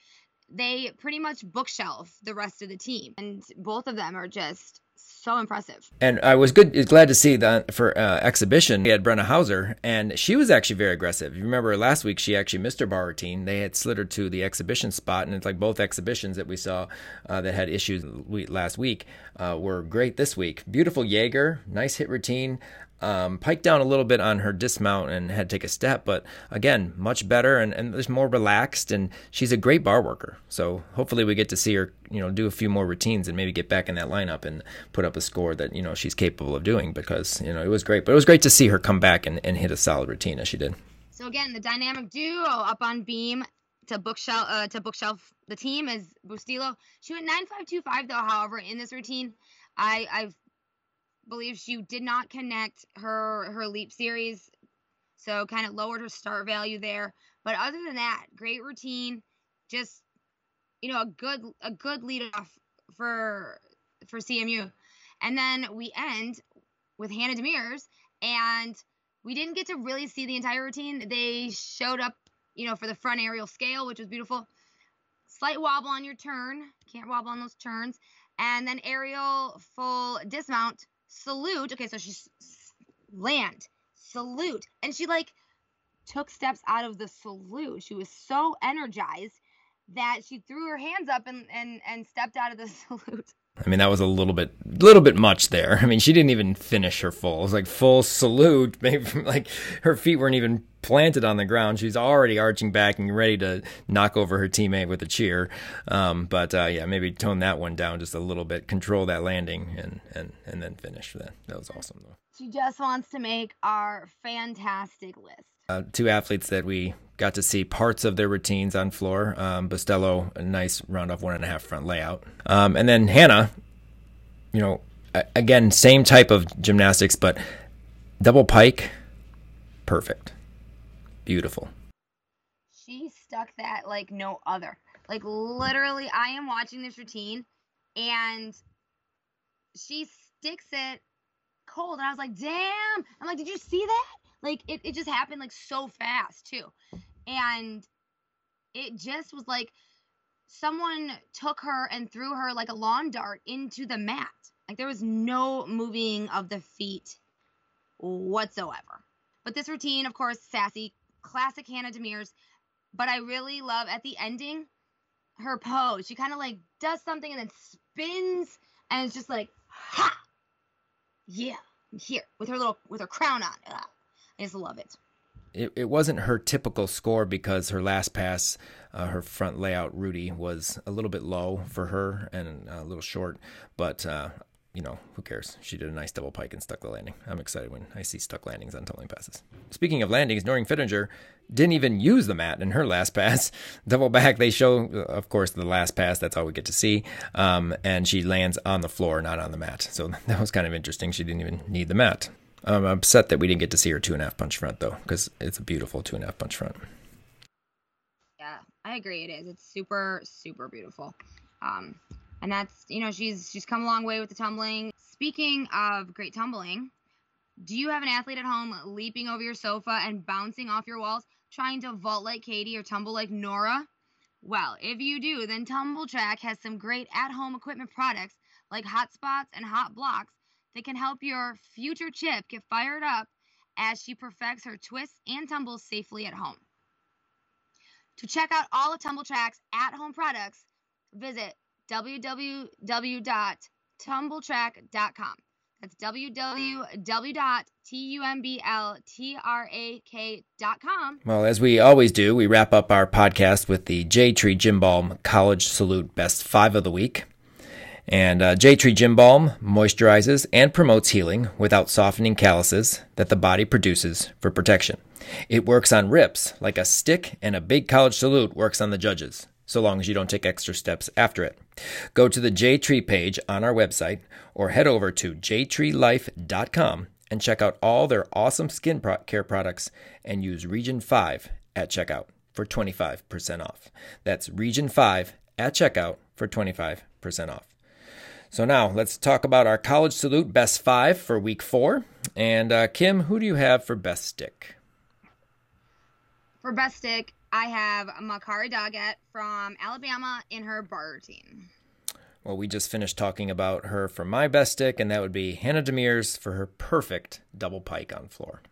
B: they pretty much bookshelf the rest of the team, and both of them are just so impressive.
A: And I was good, glad to see that for uh, exhibition. We had Brenna Hauser, and she was actually very aggressive. You remember last week she actually missed her bar routine. They had slid her to the exhibition spot, and it's like both exhibitions that we saw uh, that had issues last week uh, were great this week. Beautiful Jaeger, nice hit routine um, piked down a little bit on her dismount and had to take a step, but again, much better and, and just more relaxed. And she's a great bar worker. So hopefully we get to see her, you know, do a few more routines and maybe get back in that lineup and put up a score that, you know, she's capable of doing because, you know, it was great. But it was great to see her come back and, and hit a solid routine as she did.
B: So again, the dynamic duo up on beam to bookshelf uh, to bookshelf the team is Bustillo. She went 9525 though, however, in this routine. I, I've believe she did not connect her her leap series, so kind of lowered her start value there. But other than that, great routine, just you know a good a good lead off for for CMU, and then we end with Hannah Demers, and we didn't get to really see the entire routine. They showed up, you know, for the front aerial scale, which was beautiful. Slight wobble on your turn, can't wobble on those turns, and then aerial full dismount salute. Okay, so she's land, salute. And she like took steps out of the salute. She was so energized that she threw her hands up and and and stepped out of the salute.
A: I mean, that was a little bit, little bit much there. I mean, she didn't even finish her full. It was like full salute. Maybe like her feet weren't even planted on the ground. She's already arching back and ready to knock over her teammate with a cheer. Um, but uh, yeah, maybe tone that one down just a little bit, control that landing, and and and then finish. That that was awesome though.
B: She just wants to make our fantastic list.
A: Uh, two athletes that we got to see parts of their routines on floor. Um, a nice round off one and a half front layout. Um, and then Hannah, you know, again, same type of gymnastics, but double pike, perfect. Beautiful.
B: She stuck that like no other. Like literally, I am watching this routine, and she sticks it cold, and I was like, "Damn!" I'm like, "Did you see that?" Like it, it just happened like so fast too, and it just was like someone took her and threw her like a lawn dart into the mat. Like there was no moving of the feet whatsoever. But this routine, of course, sassy, classic Hannah Demers. But I really love at the ending her pose. She kind of like does something and then spins, and it's just like, ha, yeah, I'm here with her little with her crown on. Ugh. I just love it.
A: It, it wasn't her typical score because her last pass, uh, her front layout, Rudy, was a little bit low for her and a little short. But uh, you know, who cares? She did a nice double pike and stuck the landing. I'm excited when I see stuck landings on tumbling passes. Speaking of landings, Noreen Fittinger didn't even use the mat in her last pass. Double back, they show, of course, the last pass. That's all we get to see. Um, and she lands on the floor, not on the mat. So that was kind of interesting. She didn't even need the mat. I'm upset that we didn't get to see her two and a half punch front, though, because it's a beautiful two and a half punch front.
B: Yeah, I agree. It is. It's super, super beautiful. Um, and that's you know she's she's come a long way with the tumbling. Speaking of great tumbling, do you have an athlete at home leaping over your sofa and bouncing off your walls, trying to vault like Katie or tumble like Nora? Well, if you do, then Tumbl Trak has some great at-home equipment products like hot spots and hot blocks that can help your future chip get fired up as she perfects her twists and tumbles safely at home. To check out all of Tumbl Trak's at-home products, visit www.tumbltrak.com. That's www.tumbltrak.com.
A: Well, as we always do, we wrap up our podcast with the J Tree Gym Balm College Salute Best Five of the Week. And uh, J Tree Gym Balm moisturizes and promotes healing without softening calluses that the body produces for protection. It works on rips like a stick, and a big college salute works on the judges so long as you don't take extra steps after it. Go to the J Tree page on our website or head over to jtreelife.com and check out all their awesome skin care products and use Region 5 at checkout for 25% off. That's Region 5 at checkout for 25% off. So now let's talk about our college salute best five for week four. And uh, Kim, who do you have for best stick?
B: For best stick, I have Makarri Doggett from Alabama in her bar routine.
A: Well, we just finished talking about her for my best stick, and that would be Hannah Demers for her perfect double pike on floor.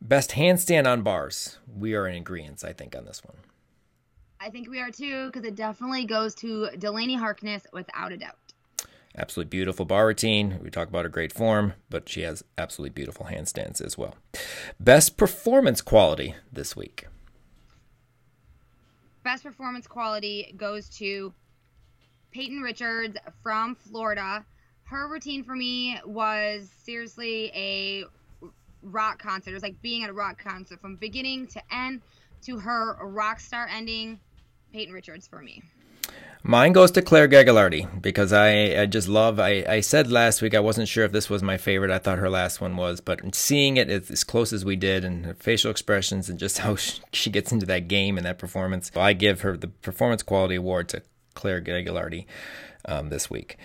A: Best handstand on bars. We are in agreement, I think, on this one.
B: I think we are too, because it definitely goes to Delaney Harkness without a doubt.
A: Absolutely beautiful bar routine. We talk about her great form, but she has absolutely beautiful handstands as well. Best performance quality this week.
B: Best performance quality goes to Peyton Richards from Florida. Her routine for me was seriously a rock concert. It was like being at a rock concert from beginning to end to her rock star ending. Peyton Richards for me.
A: Mine goes to Claire Gagliardi because I, I just love. I, I said last week I wasn't sure if this was my favorite. I thought her last one was, but seeing it as close as we did and her facial expressions and just how she gets into that game and that performance, I give her the performance quality award to Claire Gagliardi um, this week.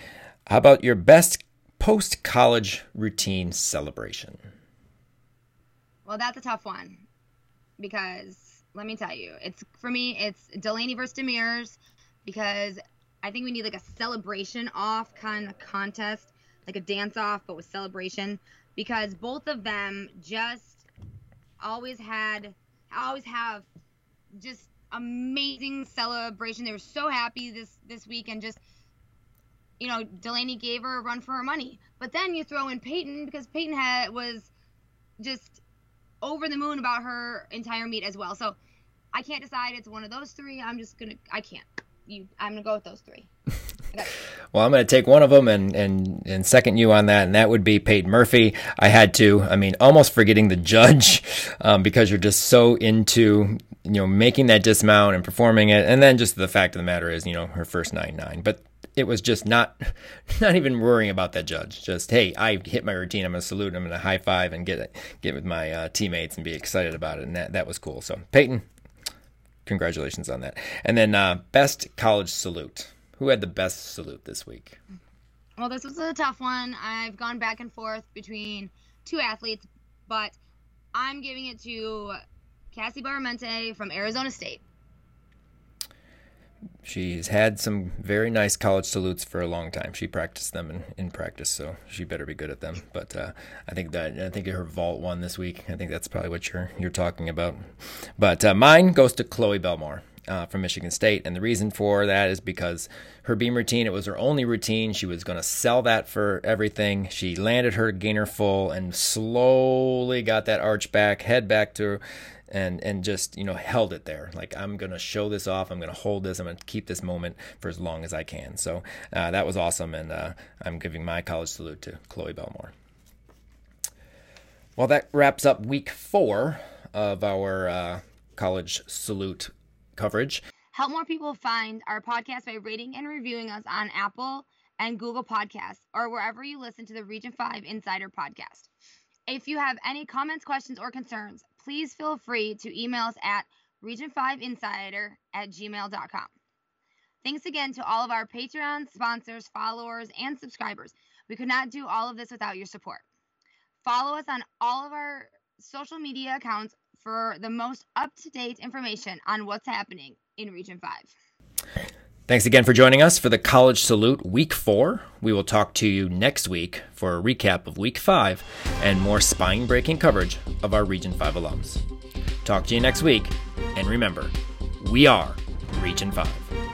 A: How about your best post college routine celebration?
B: Well, that's a tough one because let me tell you, it's for me, it's Delaney versus Demers because I think we need like a celebration off kind of contest, like a dance off, but with celebration, because both of them just always had, always have just amazing celebration. They were so happy this this week and just you know, Delaney gave her a run for her money. But then you throw in Peyton because Peyton had was just over the moon about her entire meet as well. So I can't decide. It's one of those three. I'm just gonna. I can't you I'm gonna go with those three.
A: well, I'm going to take one of them and, and, and second you on that, and that would be Peyton Murphy. I had to, I mean, almost forgetting the judge um, because you're just so into, you know, making that dismount and performing it. And then just the fact of the matter is, you know, her first 9 9. But it was just not, not even worrying about that judge. Just, hey, I hit my routine. I'm going to salute. I'm going to high five and get, get with my uh, teammates and be excited about it. And that, that was cool. So, Peyton, congratulations on that. And then uh, best college salute. Who had the best salute this week?
B: Well, this was a tough one. I've gone back and forth between two athletes, but I'm giving it to Cassie Baramente from Arizona State.
A: She's had some very nice college salutes for a long time. She practiced them in, in practice, so she better be good at them. But uh, I think that I think her vault won this week. I think that's probably what you're you're talking about. But uh, mine goes to Chloe Belmore uh, from Michigan State. And the reason for that is because her beam routine, it was her only routine. She was going to sell that for everything. She landed her gainer full and slowly got that arch back, head back to and, and just, you know, held it there. Like, I'm to show this off. I'm to hold this. I'm to keep this moment for as long as I can. So uh, that was awesome. And uh, I'm giving my college salute to Chloe Belmore. Well, that wraps up week four of our uh, college salute coverage.
B: Help more people find our podcast by rating and reviewing us on Apple and Google Podcasts or wherever you listen to the Region 5 Insider podcast. If you have any comments, questions, or concerns, please feel free to email us at region5insider at gmail.com. Thanks again to all of our Patreon sponsors, followers, and subscribers. We could not do all of this without your support. Follow us on all of our social media accounts for the most up to date information on what's happening in Region 5.
A: Thanks again for joining us for the College Salute Week 4. We will talk to you next week for a recap of Week 5 and more spine breaking coverage of our Region 5 alums. Talk to you next week, and remember, we are Region 5.